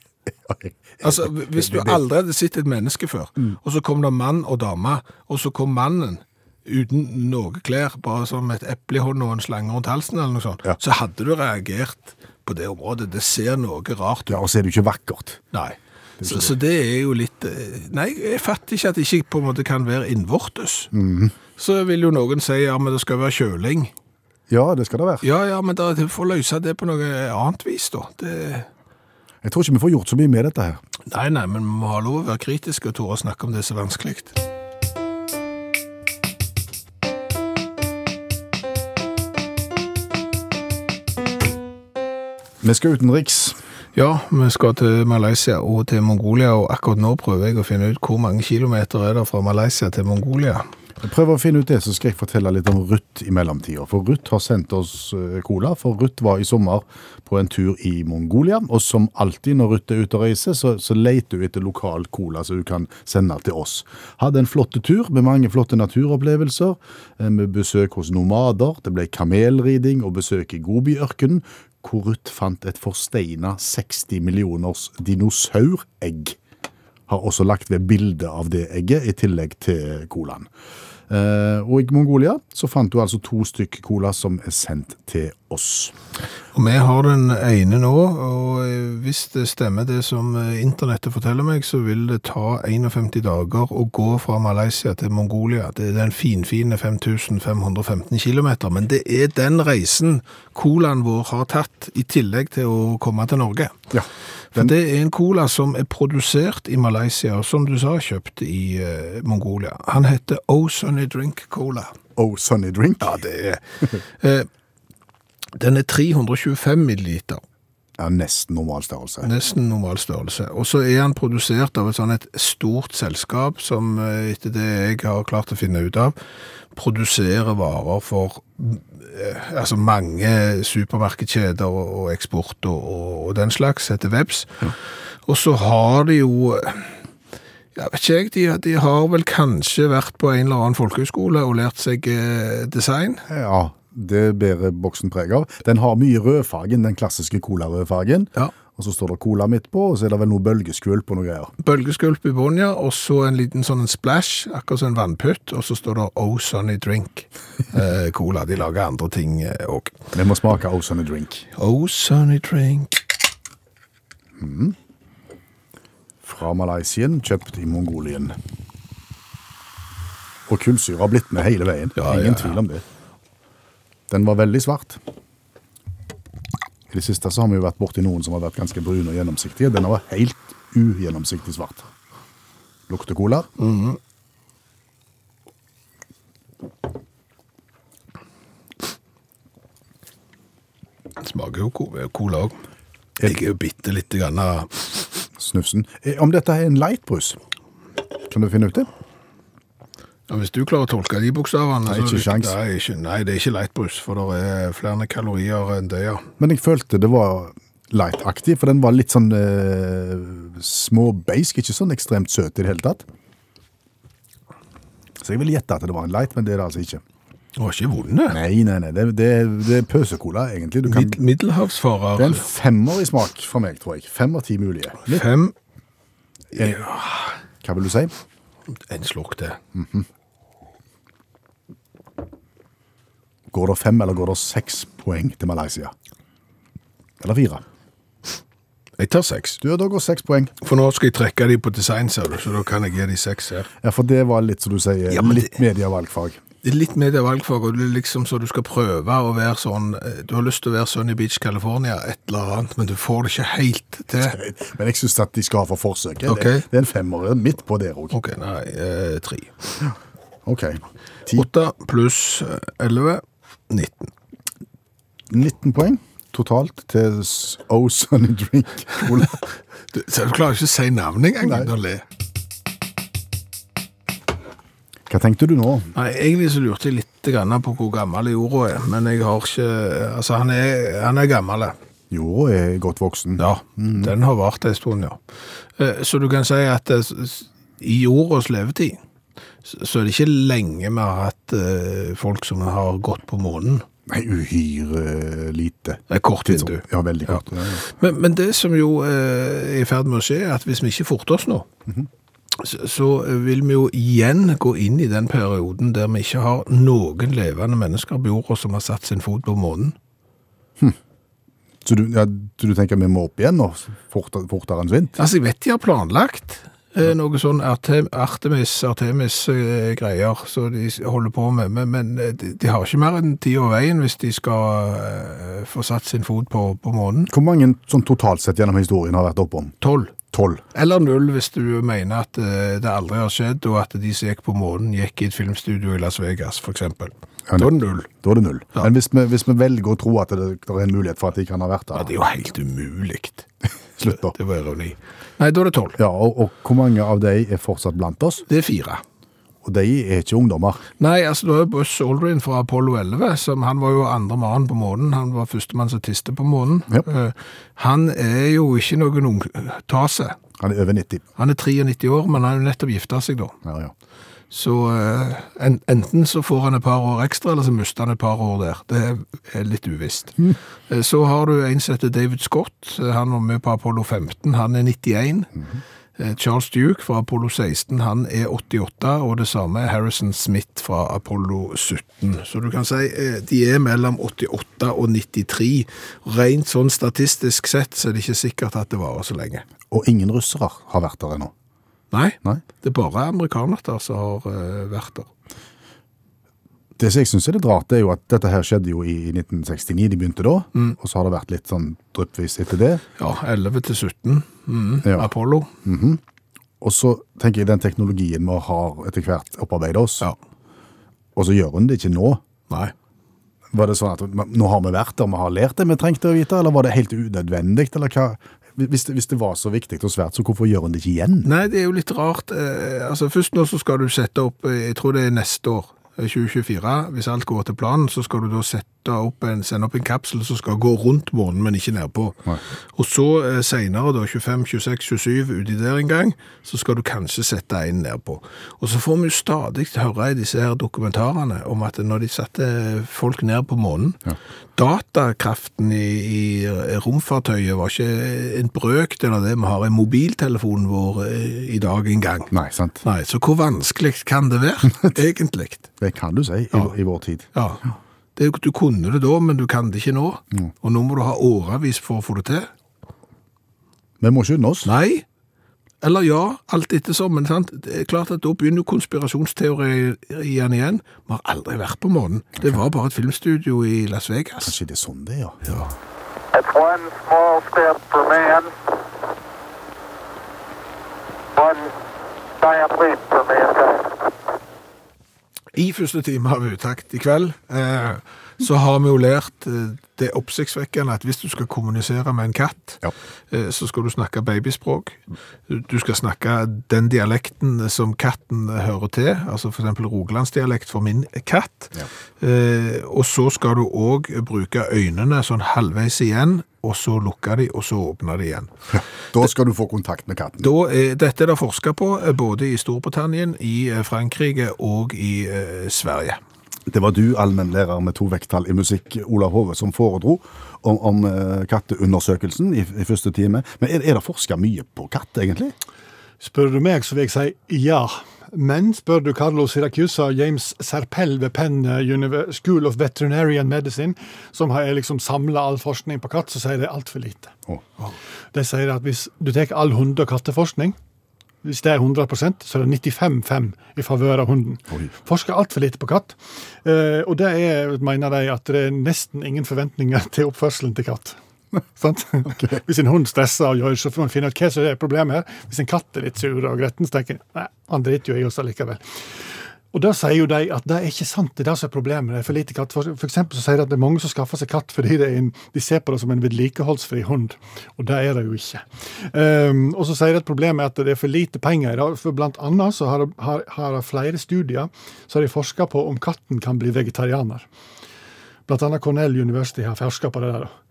Altså, hvis du aldri hadde sett et menneske før, og så kom det mann og dame, og så kom mannen uten noe klær, bare som et eple i hånda og en slange rundt halsen eller noe sånt, Ja. så hadde du reagert på det området. Det ser noe rart ut. Ja, og så er det jo ikke vakkert. Nei. Så, så det er jo litt eh, Nei, jeg fatter ikke at det ikke på en måte kan være innvortes. Så vil jo noen si ja, men det skal være kjøling. Ja, det skal det være. Ja, ja, men da får løse det på noe annet vis, da. Det... Jeg tror ikke vi får gjort så mye med dette her. Nei, nei, men vi må ha lov å være kritiske og tore å snakke om det som er vanskelig. Vi skal utenriks. Ja, vi skal til Malaysia og til Mongolia, og akkurat nå prøver jeg å finne ut hvor mange kilometer er det fra Malaysia til Mongolia. Prøver å finne ut det, så skal jeg fortelle litt om Ruth i mellomtida. For Ruth har sendt oss eh, cola, for Ruth var i sommer på en tur i Mongolia. Og som alltid når Ruth er ute og reiser, så, så leter hun etter lokal cola som hun kan sende til oss. Hadde en flott tur med mange flotte naturopplevelser, eh, med besøk hos nomader. Det ble kamelriding og besøk i Gobi-ørkenen, hvor Ruth fant et forsteina 60 millioners dinosauregg har også lagt ved bilde av det egget, i tillegg til colaen. Eh, og i Mongolia så fant du altså to stykk cola som er sendt til oss. Og vi har den ene nå, og eh, hvis det stemmer det som eh, internettet forteller meg, så vil det ta 51 dager å gå fra Malaysia til Mongolia. Det er den finfine 5515 kilometer, men det er den reisen colaen vår har tatt, i tillegg til å komme til Norge. Ja, For det er en cola som er produsert i Malaysia, og som du sa, kjøpt i uh, Mongolia. Han heter O Sunny Drink Cola. Oh, Sunny Drink. Ja, det er... Den er 325 milliliter. Ja, nesten normal størrelse. Nesten normal størrelse. Og så er han produsert av et sånn et stort selskap som, eh, etter det jeg har klart å finne ut av, produserer varer for eh, altså mange supermarkedskjeder og, og eksport og, og, og den slags, heter Webs. Og så har de jo jeg vet ikke jeg, de, de har vel kanskje vært på en eller annen folkehøyskole og lært seg eh, design. Ja, det bærer boksen preg av. Den har mye rødfargen, den klassiske cola-rødfargen. Ja. Og så står det cola midt på, og så er det vel noe bølgeskvulp og noe greier. Bølgeskvulp i bunnen, ja, og så en liten sånn en splash, akkurat som en vannputt, og så står det Oh Sunny Drink eh, Cola. De lager andre ting òg. Vi må smake Oh Sunny Drink. Oh Sunny Drink. Fra Malaysia, kjøpt i Mongolien. Og kullsyre har blitt med hele veien. Ja, Ingen ja, ja. tvil om det. Den var veldig svart. I det siste så har vi jo vært borti noen som har vært ganske brune og gjennomsiktige. Den var helt ugjennomsiktig svart. Lukter cola. Smaker jo co- cola òg. Jeg er jo bitte lite grann av Snufsen. Eh, Om dette er en lightbrus, kan du finne ut det? Ja, Hvis du klarer å tolke de bokstavene Nei, så- ikke sjans. Nei, ikke, nei, det er ikke lightbrus, for det er flere kalorier enn det, ja. Men jeg følte det var light-aktig, for den var litt sånn eh, småbeisk, ikke sånn ekstremt søt i det hele tatt. Så jeg vil gjette at det var en light, men det er det altså ikke. Det var ikke vonde. Nei, nei, nei, det, det, det er pøsekola, egentlig. Du kan, Mid middelhavsfarer. det er en femmer i smak for meg, tror jeg. Fem av ti mulige. Litt, Fem en, hva vil du si? En slurk til. Går det fem eller går det seks poeng til Malaysia? Eller fire? Jeg tar seks. Du, da går seks poeng. For nå skal jeg trekke de på design, ser du, så da kan jeg gi de seks her. Ja, for det var litt, som du sier, Ja, litt det- medievalgfag. Det er litt medievalgfag, og det er liksom så du skal prøve å være sånn eh, Du har lyst til å være Sunny Beach, California, et eller annet, men du får det ikke helt til. Men jeg synes at de skal ha for forsøket. Okay. Det, er en femmer midt på der òg. OK, nei, eh, tre. Ok. Åtte pluss eh, elleve 19. 19 poeng totalt til Oh Sunny Drink Cola. Du, så du klarer ikke å si navnet engang uten å le. Hva tenkte du nå? Nei, Egentlig så lurte jeg litt på hvor gammel jorda er, men jeg har ikke Altså, han er, han er gammel. Jorda er godt voksen. Ja, den har vart en stund, ja. Eh, Så du kan si at eh, i jordas levetid så er det ikke lenge vi har hatt eh, folk som har gått på månen. Nei, uhyre lite. Det er kort vindu. Ja, veldig kort. Ja. Men, men det som jo eh, er i ferd med å skje, er at hvis vi ikke forter oss nå, så, så vil vi jo igjen gå inn i den perioden der vi ikke har noen levende mennesker på jorda som har satt sin fot på månen. Så, du, ja, du tenker vi må opp igjen nå, fortere, fortere enn svint? Altså, jeg vet de har planlagt eh, noe sånn Artem, Artemis, Artemis-greier, så de holder på med, men, men eh, de, de har ikke mer enn tid og veien hvis de skal eh, få satt sin fot på, på månen. Hvor mange sånn totalt sett gjennom historien har vært oppom? Tolv. Tolv. Eller null hvis du mener at eh, det aldri har skjedd, og at de som gikk på månen, gikk i et filmstudio i Las Vegas, eksempel. Ja, Da er det null. Da er det null. Ja. Men hvis vi, hvis vi velger å tro at det, det er en mulighet for at de kan ha vært Ja, der det er jo helt umulig. Slutt da. Det var ironi. Nei, da er det tolv. Ja, og, og hvor mange av de er fortsatt blant oss? Det er fire. Og de er ikke ungdommer. Nei, altså det var jo Buss Aldrin fra Apollo 11, som han var jo andre mann på månen. Han var førstemann som tiste på månen. Ja. Uh, Han er jo ikke noen ung tase. Han er over 90. Han er 93 år, men han har jo nettopp gifta seg da. Ja, ja. Så eh, enten så får han et par år ekstra, eller så mister han et par år der. Det er litt uvisst. Mm. Så har du en som heter David Scott. Eh, Han var med på Apollo 15. Han er 91. Mm. Charles Duke fra Apollo 16, han er 88, og det samme er Harrison Smith fra Apollo 17. Så du kan si eh, de er mellom 88 og 93. Rent sånn statistisk sett så er det ikke sikkert at det varer så lenge. Og ingen russere har vært der ennå. Nei, Nei. det er bare amerikanere som har uh, vært der. Det som jeg synes er litt rart, det er jo at dette her skjedde jo i 1969, de begynte da, og så har det vært litt sånn dryppvis etter det. Ja, 11 til 17. Mm, Ja. Apollo. Og så tenker jeg den teknologien vi har etter hvert opparbeidet oss, Ja. og så gjør hun det ikke nå. Nei. Var det sånn at nå har vi vært der, vi har lært det vi trengte å vite, eller var det helt unødvendig, eller hva? Hvis det, hvis det var så viktig og svært, så hvorfor gjør hun det ikke igjen? Nei, det er jo litt rart. Eh, altså Først nå så skal du sette opp, eh, jeg tror det er neste år, eh, 2024. Hvis alt går til planen, så skal du da sette opp en, sende opp en kapsel som skal gå rundt månen, men ikke nedpå. Og så eh, senere, da, 25, 26, 27, uti der en gang, så skal du kanskje sette en nedpå. Og så får vi jo stadig høre i disse her dokumentarene om at når de satte folk ned på månen, datakraften i, i romfartøyet var ikke en brøkdel av det vi har i mobiltelefonen vår eh, i dag en gang. Nei, sant? Nei, så hvor vanskelig kan det være, egentlig? Det kan du si i, Ja. i vår tid. Ja. Det, du kunne det da, men du kan det ikke nå. Og nå må du ha årevis for å få det til. Vi må skynde oss. Nei. Eller ja, alt ettersom, men sant? det er klart at da begynner jo konspirasjonsteorien igjen. Vi har aldri vært på månen. Det var bare et filmstudio i Las Vegas. Kanskje det er sånn det er, ja. Ja. It's one small step for man, one giant leap for mankind. I første time av Utakt i kveld eh, så har vi jo lært eh, det er oppsiktsvekkende at hvis du skal kommunisere med en katt, Ja. eh, så skal du snakke babyspråk. Du skal snakke den dialekten som katten hører til, altså eksempel rogalandsdialekt for min katt. Ja. og så skal du òg bruke øynene sånn halvveis igjen, og så lukke de, og så åpne de igjen. Da skal du få kontakt med katten. Da er, dette er det forska på eh, både i Storbritannia, i eh, Frankrike og i eh, Sverige. Det var du, allmennlærer med to vekttall i musikk, Ola Hove, som foredro om, om eh, katteundersøkelsen i, i første time. Men er, er det forska mye på katt, egentlig? Spør du meg, så vil jeg si ja. Men spør du Carlo Siracusa og James Serpell ved Penn School of Veterinarian Medicine, som har liksom samla all forskning på katt, så sier de altfor lite. Oh. De sier at hvis du tar all hunde- og katteforskning, hvis det er 100% så er det 95-5 i favør av hunden. Oi. Forsker altfor lite på katt. Eh, og det er, mener de, at det er nesten ingen forventninger til oppførselen til katt. Sant? Hvis en hund stresser og gjør, så får man finne ut hva som er problemet her. Hvis en katt er litt sur og gretten, så tenker en nei, han driter jo i oss allikevel. Og da sier jo de at det er ikke sant, det er det som er problemet. Det er for lite katt. For, for eksempel så sier de at det er mange som skaffer seg katt fordi en, de ser på det som en vedlikeholdsfri hund. Og det er det jo ikke. Um, og så sier de at problemet er at det er for lite penger. For blant annet så har, har, har flere studier så har de forska på om katten kan bli vegetarianer. Blant annet Cornell University har forska på det der. da.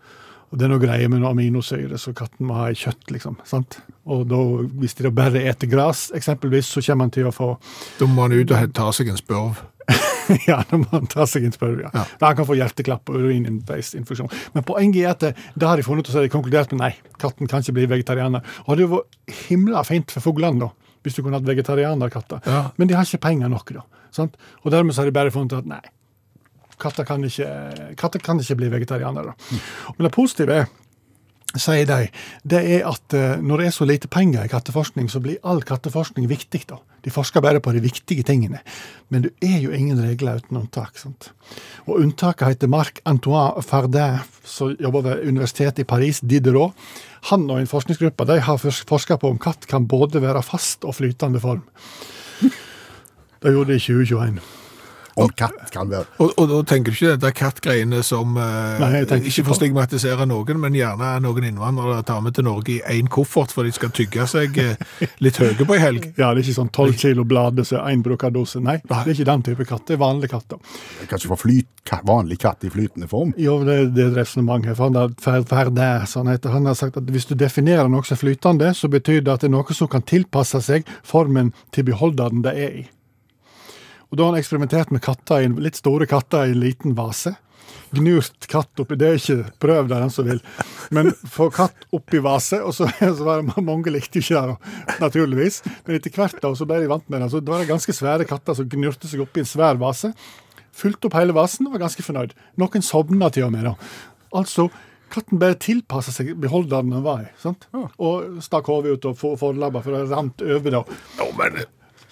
Og det er noe greier med noe aminosyre, så katten må ha i kjøtt, liksom. sant? Og da, hvis de da bare eter gras, eksempelvis, så kommer han til å få Da må han ut og ta seg en spørv. Ja, da må han ta seg en spørv, ja. Ja. Da han kan få hjerteklapp og urininfeksjon. Men poenget er at det, det har de funnet ut, og så har de konkludert med nei, katten kan ikke bli vegetarianer. Og det hadde vært himla fint for fuglene, da, hvis du kunne hatt vegetarianerkatter. Ja. Men de har ikke penger nok, da. Sant? Og dermed så har de bare funnet ut at nei, katter kan ikke, katter kan ikke bli vegetarianere. Men det positive er sier de, det er at eh, når det er så lite penger i katteforskning, så blir all katteforskning viktig. da. De forsker bare på de viktige tingene. Men det er jo ingen regler uten unntak. sant? Og Unntaket heter Marc-Antoine Fardin, som jobber ved universitetet i Paris, Diderot. Han og en forskningsgruppe de har forska på om katt kan både være fast og flytende form. Det gjorde de i 2021. Om katt kan være Og, og da tenker du ikke det der kattgreiene som eh, Nei, jeg tenker ikke ikke for å stigmatisere noen, men gjerne noen innvandrere tar med til Norge i én koffert for de skal tygge seg eh, litt høye på ei helg. Ja, det er ikke sånn 12 kilo blader som én brukerdose. Nei, det er ikke den type katt. Det er vanlige katter. Kanskje for flyt, ka- vanlig katt i flytende form? Jo, det, det er et resonnement her. for Han, har- Fer- Ferdin, han heter, han har sagt at hvis du definerer noe som flytende, så betyr det at det er noe som kan tilpasse seg formen til beholderen det er i. Og Da har han eksperimentert med katter, i en- litt store katter i en liten vase. Gnurt katt oppi Det er ikke prøv det, den som vil. Men få katt oppi vase, og så, så var det mange likte jo ikke det, naturligvis. Men etter hvert da, så ble de vant med det. Så det var det ganske svære katter som gnurte seg oppi en svær vase. Fylte opp hele vasen og var ganske fornøyd. Noen sovna til og med, da. Altså, katten bare tilpassa seg beholderen den var i. sant? Og stakk hodet ut og forlabba, for det rant over, da. Ja, men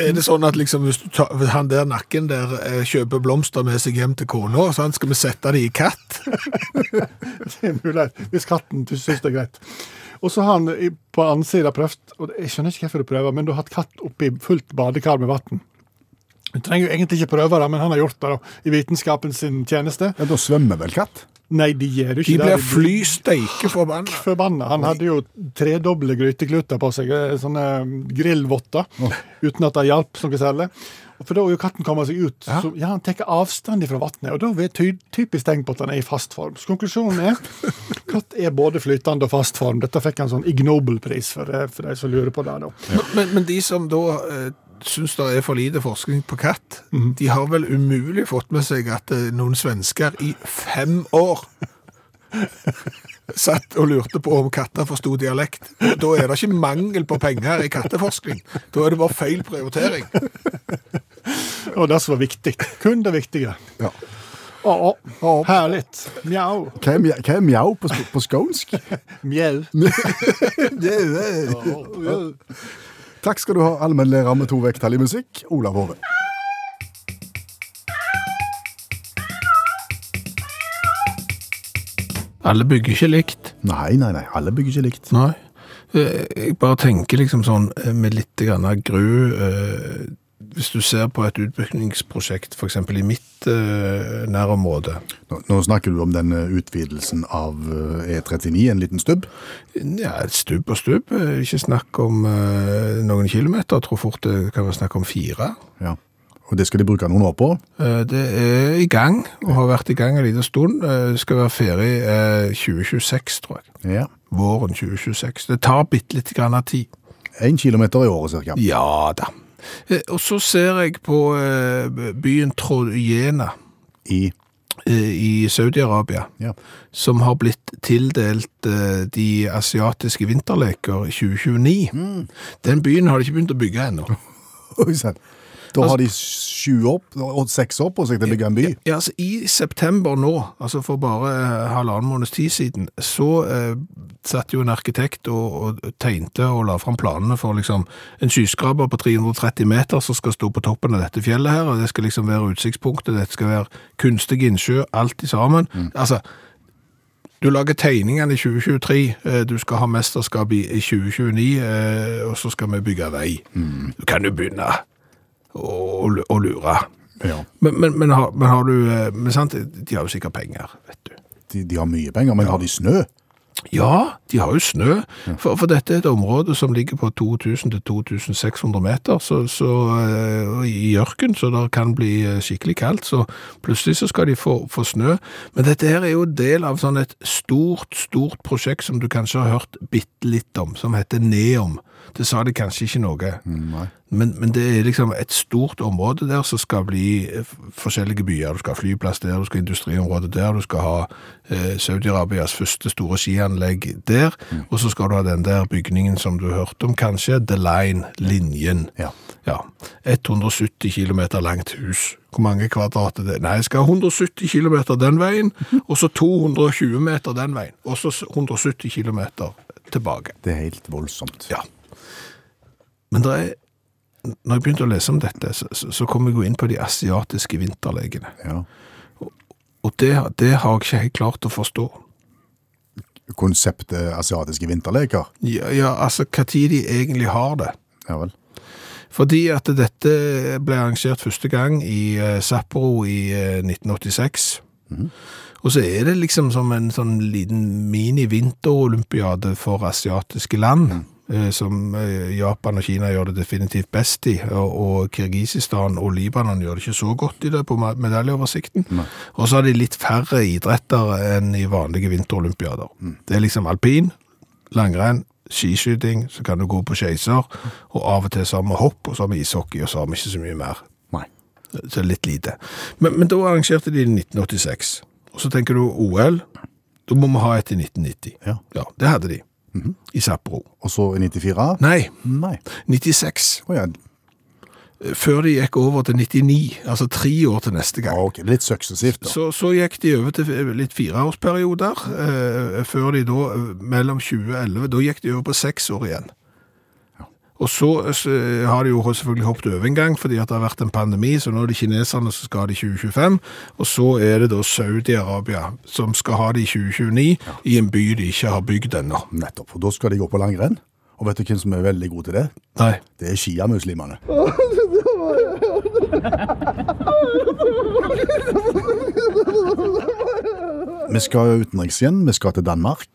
er det sånn at liksom, hvis du tar, han der nakken der eh, kjøper blomster med seg hjem til kona, så han skal vi sette det i katt? Det er mulig, hvis katten syns det er greit. Og så har han på annen side prøvd, og jeg skjønner ikke hvorfor du prøver, men du har hatt katt oppi fullt badekar med vann. Du trenger jo egentlig ikke prøve det, men han har gjort det da, i vitenskapen sin tjeneste. Ja, Da svømmer vel katt? Nei, de gjør jo De ikke blir det. fly steike forbanna. forbanna. Han hadde jo tredoble grytekluter på seg, eh, sånne grillvotter, uten at det hjalp noe særlig. For da er jo katten kommet seg ut. Ja. Så ja, Han tar avstand fra vannet, og da er det ty typisk tegn på at han er i fast form. Så konklusjonen er katt er både flytende og fast form. Dette fikk han sånn Ig Nobel-pris for, eh, for de som lurer på det. da. Men, men de som da eh, syns det er for lite forskning på katt, de har vel umulig fått med seg at eh, noen svensker i fem år satt og lurte på om katter forsto dialekt. Da er det ikke mangel på penger i katteforskning. Da er det bare feil prioritering. Og det som var viktig. Kun det viktige. Ja. Å, å, herligt. Mjau. Hva er, hva er mjau på, på skånsk? Mjau. Takk skal du ha, allmennlærer med to vekttall i musikk, Olav Hove. Alle bygger ikke likt. Nei, nei, nei, alle bygger ikke likt. Nei. Eh, Jeg bare tenker liksom sånn eh, med litt grann gru eh, Hvis du ser på et utbyggingsprosjekt f.eks. i mitt uh, nærområde. Nå, nå snakker du om den eh, utvidelsen av eh, E39, en liten stubb. Ja, et stubb og stubb. Ikke snakk om uh, noen kilometer. Jeg tror fort det kan være snakk om fire. Ja. Og det skal de bruke noen år på. Det er i gang, og har vært i gang en liten stund. Det skal være ferdig eh, 2026, tror jeg. Ja. Våren 2026. Det tar bitte litt grann av tid. En kilometer i året, cirka. Ja da. Eh, Og så ser jeg på eh, byen Trojena I, eh, i Saudi-Arabia, ja. som har blitt tildelt de asiatiske vinterleker i 2029. Den byen har de ikke begynt å bygge ennå. Da har de sju opp, og seks år på seg til å bygge en by. Ja, altså I september nå, altså for bare eh, halvannen måneds tid siden, så eh, satt jo en arkitekt og, og tegnte og la fram planene for liksom en skyskraper på 330 meter som skal stå på toppen av dette fjellet her, og det skal liksom være utsiktspunktet, dette skal være kunstig innsjø, alt i sammen. Altså, du lager tegningene i 2023, eh, du skal ha mesterskap i, i 2029, eh, og så skal vi bygge vei. Du kan jo begynne å, å lure. Ja. Men, men, men, har, men har du eh, Men sant, de har jo sikkert penger, vet du. De, de har mye penger, men har de snø? Ja, de har jo snø, for, for dette er et område som ligger på 2000-2600 meter så, så, eh, i ørken, så det kan bli eh, skikkelig kaldt, så plutselig så skal de få, få snø. Men dette her er jo del av sånn et stort, stort prosjekt som du kanskje har hørt bitte litt om, som heter NEOM. Det sa de kanskje ikke noe. Nei. Men, men det er liksom et stort område der som skal bli eh, forskjellige byer. Du skal ha flyplass der, du skal ha industriområde der, du skal ha eh, Saudi-Arabias første store skianlegg der, og så skal du ha den der bygningen som du hørte om kanskje, The Line, linjen. Ja. Ja, 170 km langt hus. Hvor mange kvadrat er det? Nei, jeg skal ha 170 km den veien, og så 220 meter den veien, og så 170 km tilbake. Det er helt voldsomt. Ja. Men det er, når jeg begynte å lese om dette, så, så, kom jeg jo inn på de asiatiske vinterlegene. Ja. Og det, det har jeg ikke helt klart å forstå. Konseptet asiatiske vinterleker. Ja, ja altså, hva tid de egentlig har det. Ja vel. Fordi at dette ble arrangert første gang i eh, Sapporo i eh, 1986. Og så er det liksom som en sånn liten mini-vinterolympiade for asiatiske land, eh, som eh, Japan og Kina gjør det definitivt best i, og, Kirgisistan og Libanon gjør det ikke så godt i det på medaljeoversikten. Og så har de litt færre idretter enn i vanlige vinterolympiader. Det er liksom alpin, langrenn, skiskyting, så kan du gå på keiser, og av og til så har vi hopp, og så har vi ishockey, og så har vi ikke så mye mer. Nei. Så litt lite. Men, men da arrangerte de i 1986. Og så tenker du OL, da må vi ha et i 1990. Ja. Ja, det hadde de. I Sapporo. Og så i 94? Nei, Nei. 96. Oh, ja. Før de gikk over til 99, altså tre år til neste gang. ja, ok. Litt suksessivt, da. Så, så gikk de over til litt fireårsperioder, eh, før de da, eh, mellom 2011, da gikk de over på seks år igjen. Og så eh, har de jo selvfølgelig hoppet over en gang, fordi at det har vært en pandemi, så nå er det kineserne som skal ha det i 2025, og så er det da Saudi-Arabia som skal ha det i 2029, i en by de ikke har bygd ennå. Nettopp. Og da skal de gå på langrenn. Og vet du hvem som er veldig god til det? Nei. Det er sjiamuslimene. Vi skal utenriks igjen. Vi skal til Danmark.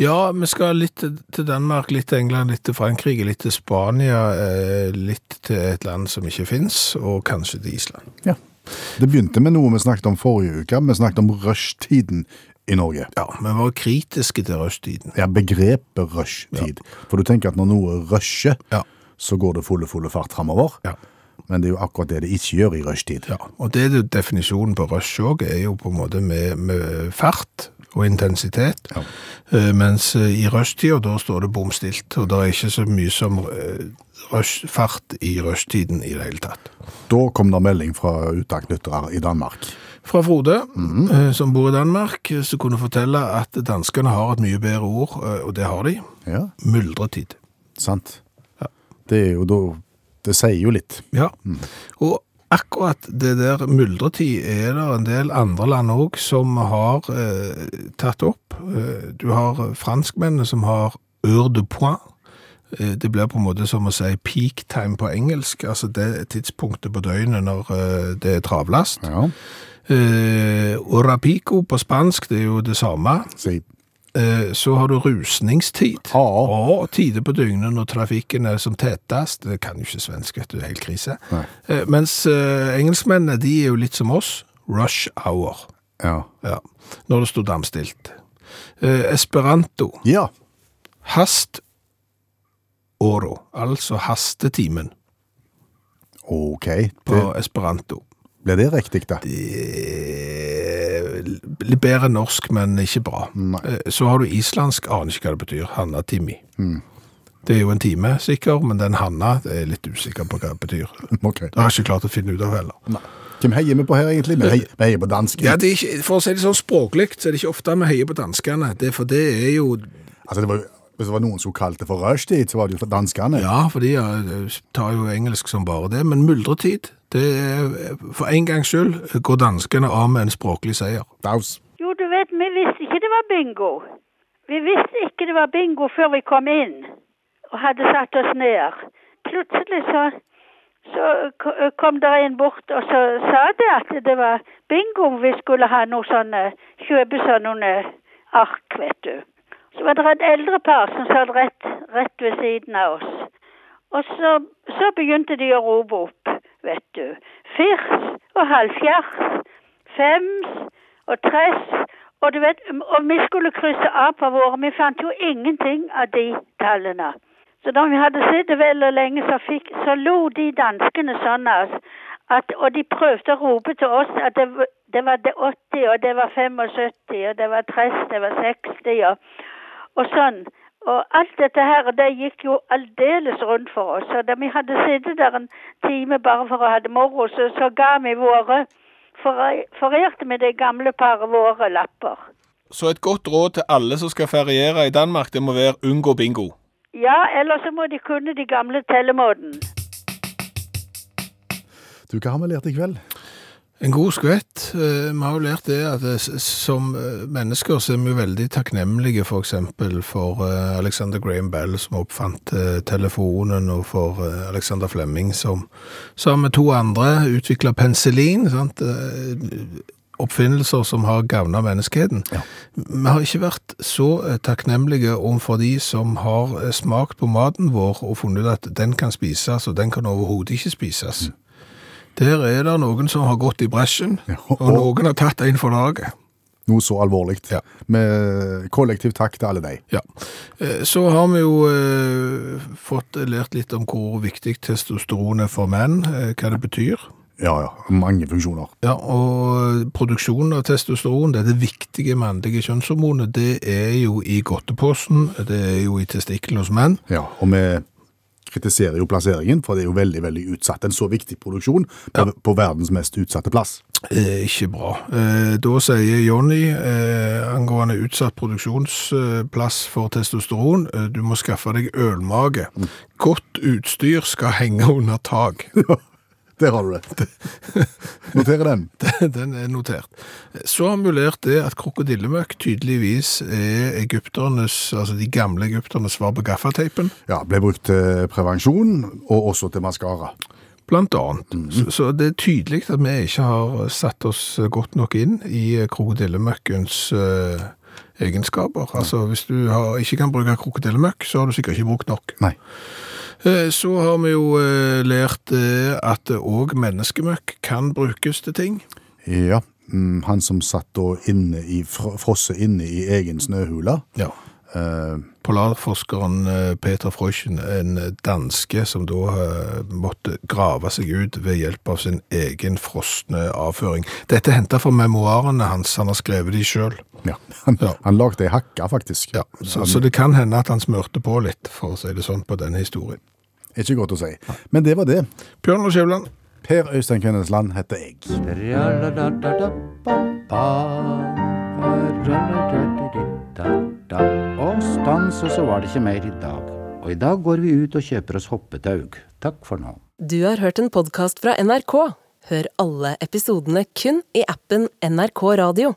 Ja, vi skal litt til- Danmark, litt til England, litt til Frankrike, litt til Spania, eh, litt til et land som ikke finnes, og kanskje til Island. Ja. Det begynte med noe vi snakket om forrige uke. Vi snakket om rushtiden i Norge. Ja, vi var kritiske til rushtiden. Ja, begrepet rushtid. For du tenker at når noe rusher, Ja. så går det fulle, fulle fart framover. Ja. Men det er jo akkurat det det ikke gjør i rushtid. Ja, og det er jo definisjonen på rush òg, er jo på en måte med, med fart og intensitet. Ja. Eh, Mens eh, i rushtida, da står det bom stilt, og det er ikke så mye som eh, rush, fart i rushtiden i det hele tatt. Da kom det melding fra utaknyttere i Danmark. Fra Frode, eh, som bor i Danmark, som kunne fortelle at danskene har et mye bedre ord, og det har de, Ja, myldretid. sant. Det er jo da Det sier jo litt. Ja, og akkurat det der myldretid er det en del andre land òg som har eh, tatt opp. Eh, du har franskmennene som har heure de point. Eh, det blir på en måte som å si peak time på engelsk, altså det tidspunktet på døgnet når eh, det er travlast. Ja. Eh, hora pico på spansk, det er jo det samme. Si så har du rusningstid. Ja. Og tider på døgnet når trafikken er som tettest. Det kan jo ikke svensk, vet du, det helt krise. Nei. Eh, mens eh, engelskmennene, de er jo litt som oss. Rush hour. Ja. Ja. Når det sto damstilt. Eh, esperanto. ja. Hast oro. Altså hastetimen OK. på esperanto. Ble det riktig, da? Eh, Litt bedre norsk, men ikke bra. Nei. Eh, Så har du islandsk, aner ikke hva det betyr. Hanna Timmi. Det er jo en time, sikker, men den Hanna det er litt usikker på hva det betyr. Okay. Det har jeg ikke klart å finne ut av heller. Nei. Hvem heier vi på her, egentlig? Vi heier, vi heier på dansk. Ja, det ikke, For å si det sånn språklig, så er det ikke ofte vi heier på danskene. Det, for det er jo Altså, det var, jo- hvis det var noen som kalte det for rushtid, så var det jo for danskene. Ja, for de ja, tar jo engelsk som bare det. Men myldretid, det er for en gangs skyld går danskene av med en språklig seier. Daus. Jo, du vet, vi visste ikke det var bingo. Vi visste ikke det var bingo før vi kom inn og hadde satt oss ned. Plutselig så, så kom det en bort og så sa det at det var bingo. Vi skulle ha noe sånne, kjøpe sånne ark, vet du. Så var det et eldre par som satt rett, rett ved siden av oss. Og så, så begynte de å rope opp, vet du. Firs og halvfjerds, fems og tress. Og du vet, og vi skulle krysse av på våre. Vi fant jo ingenting av de tallene. Så da vi hadde sittet vel og lenge, så, fikk, så lo de danskene sånn av oss. At, og de prøvde å rope til oss at det, det var det 80, og det var 75, og det var 30, det var 60, og, og sånn. Og alt dette her, det gikk jo aldeles rundt for oss. Og da vi hadde sittet der en time bare for å ha det moro, så, så ga vi våre fore- Forerte vi det gamle paret våre lapper. Så et godt råd til alle som skal feriere i Danmark, det må være unngå bingo. Ja, eller så må de kunne de gamle tellemåten. Du, hva har vi lært i kveld? En god skvett. Eh, Vi har jo lært det at eh, som eh, mennesker så er vi veldig takknemlige for eksempel for Alexander Graham Bell som oppfant telefonen, og for Alexander Flemming som sammen med to andre utvikla penicillin. Sant? Oppfinnelser som har gagna menneskeheten. Vi har ikke vært så takknemlige overfor de som har smakt på maten vår og funnet ut at den kan spises, og den kan overhodet ikke spises. Der er det noen som har gått i bresjen, Ja, og og- noen har tatt en for laget. Noe så alvorlig. Ja. Med kollektiv takk til alle de. Ja. Eh, Så har vi jo eh, fått lært litt om hvor viktig testosteron er for menn, eh, hva det betyr. Ja, ja. Mange funksjoner. Ja, og produksjonen av testosteron, det er det viktige mannlige kjønnshormonet, det er jo i godteposen, det er jo i testiklene hos menn. Ja, og vi kritiserer jo plasseringen, for det er jo veldig, veldig utsatt. En så viktig produksjon på, på verdens mest utsatte plass. Eh, ikke bra. Eh, da sier Jonny eh, angående utsatt produksjonsplass for testosteron, eh, du må skaffe deg ølmage. Godt utstyr skal henge under tak. Der har du det. Noterer den. Den er notert. Så har vi lært det at krokodillemøkk tydeligvis er egypternes, altså de gamle egypternes svar på gaffateipen. Ja, ble brukt til prevensjon, og også til maskara. Blant annet. så, så det er tydelig at vi ikke har satt oss godt nok inn i krokodillemøkkens uh, egenskaper. Altså, hvis du har, ikke kan bruke krokodillemøkk, så har du sikkert ikke brukt nok. Nei. Eh, Så har vi jo eh, lært eh, at òg menneskemøkk kan brukes til ting. Ja, mm, han som satt da inne i, frosset inne i egen snøhula. Ja. Eh, Polarforskeren eh, Peter Freuchen, en danske som da eh, måtte grave seg ut ved hjelp av sin egen frosne avføring. Dette henta fra memoarene hans, han har skrevet de sjøl. ja. Han, Ja. han lagde ei hakke, faktisk. Ja, så, så det kan hende at han smørte på litt, for å si det sånn, på denne historien. Ikke godt å si. Men det var det. Bjørn og Skjævland. Per Øystein Kvennesland heter jeg. Og stans, og så var det ikke mer i dag. Og i dag går vi ut og kjøper oss hoppetaug. Takk for nå. Du har hørt en podkast fra NRK. Hør alle episodene kun i appen NRK Radio.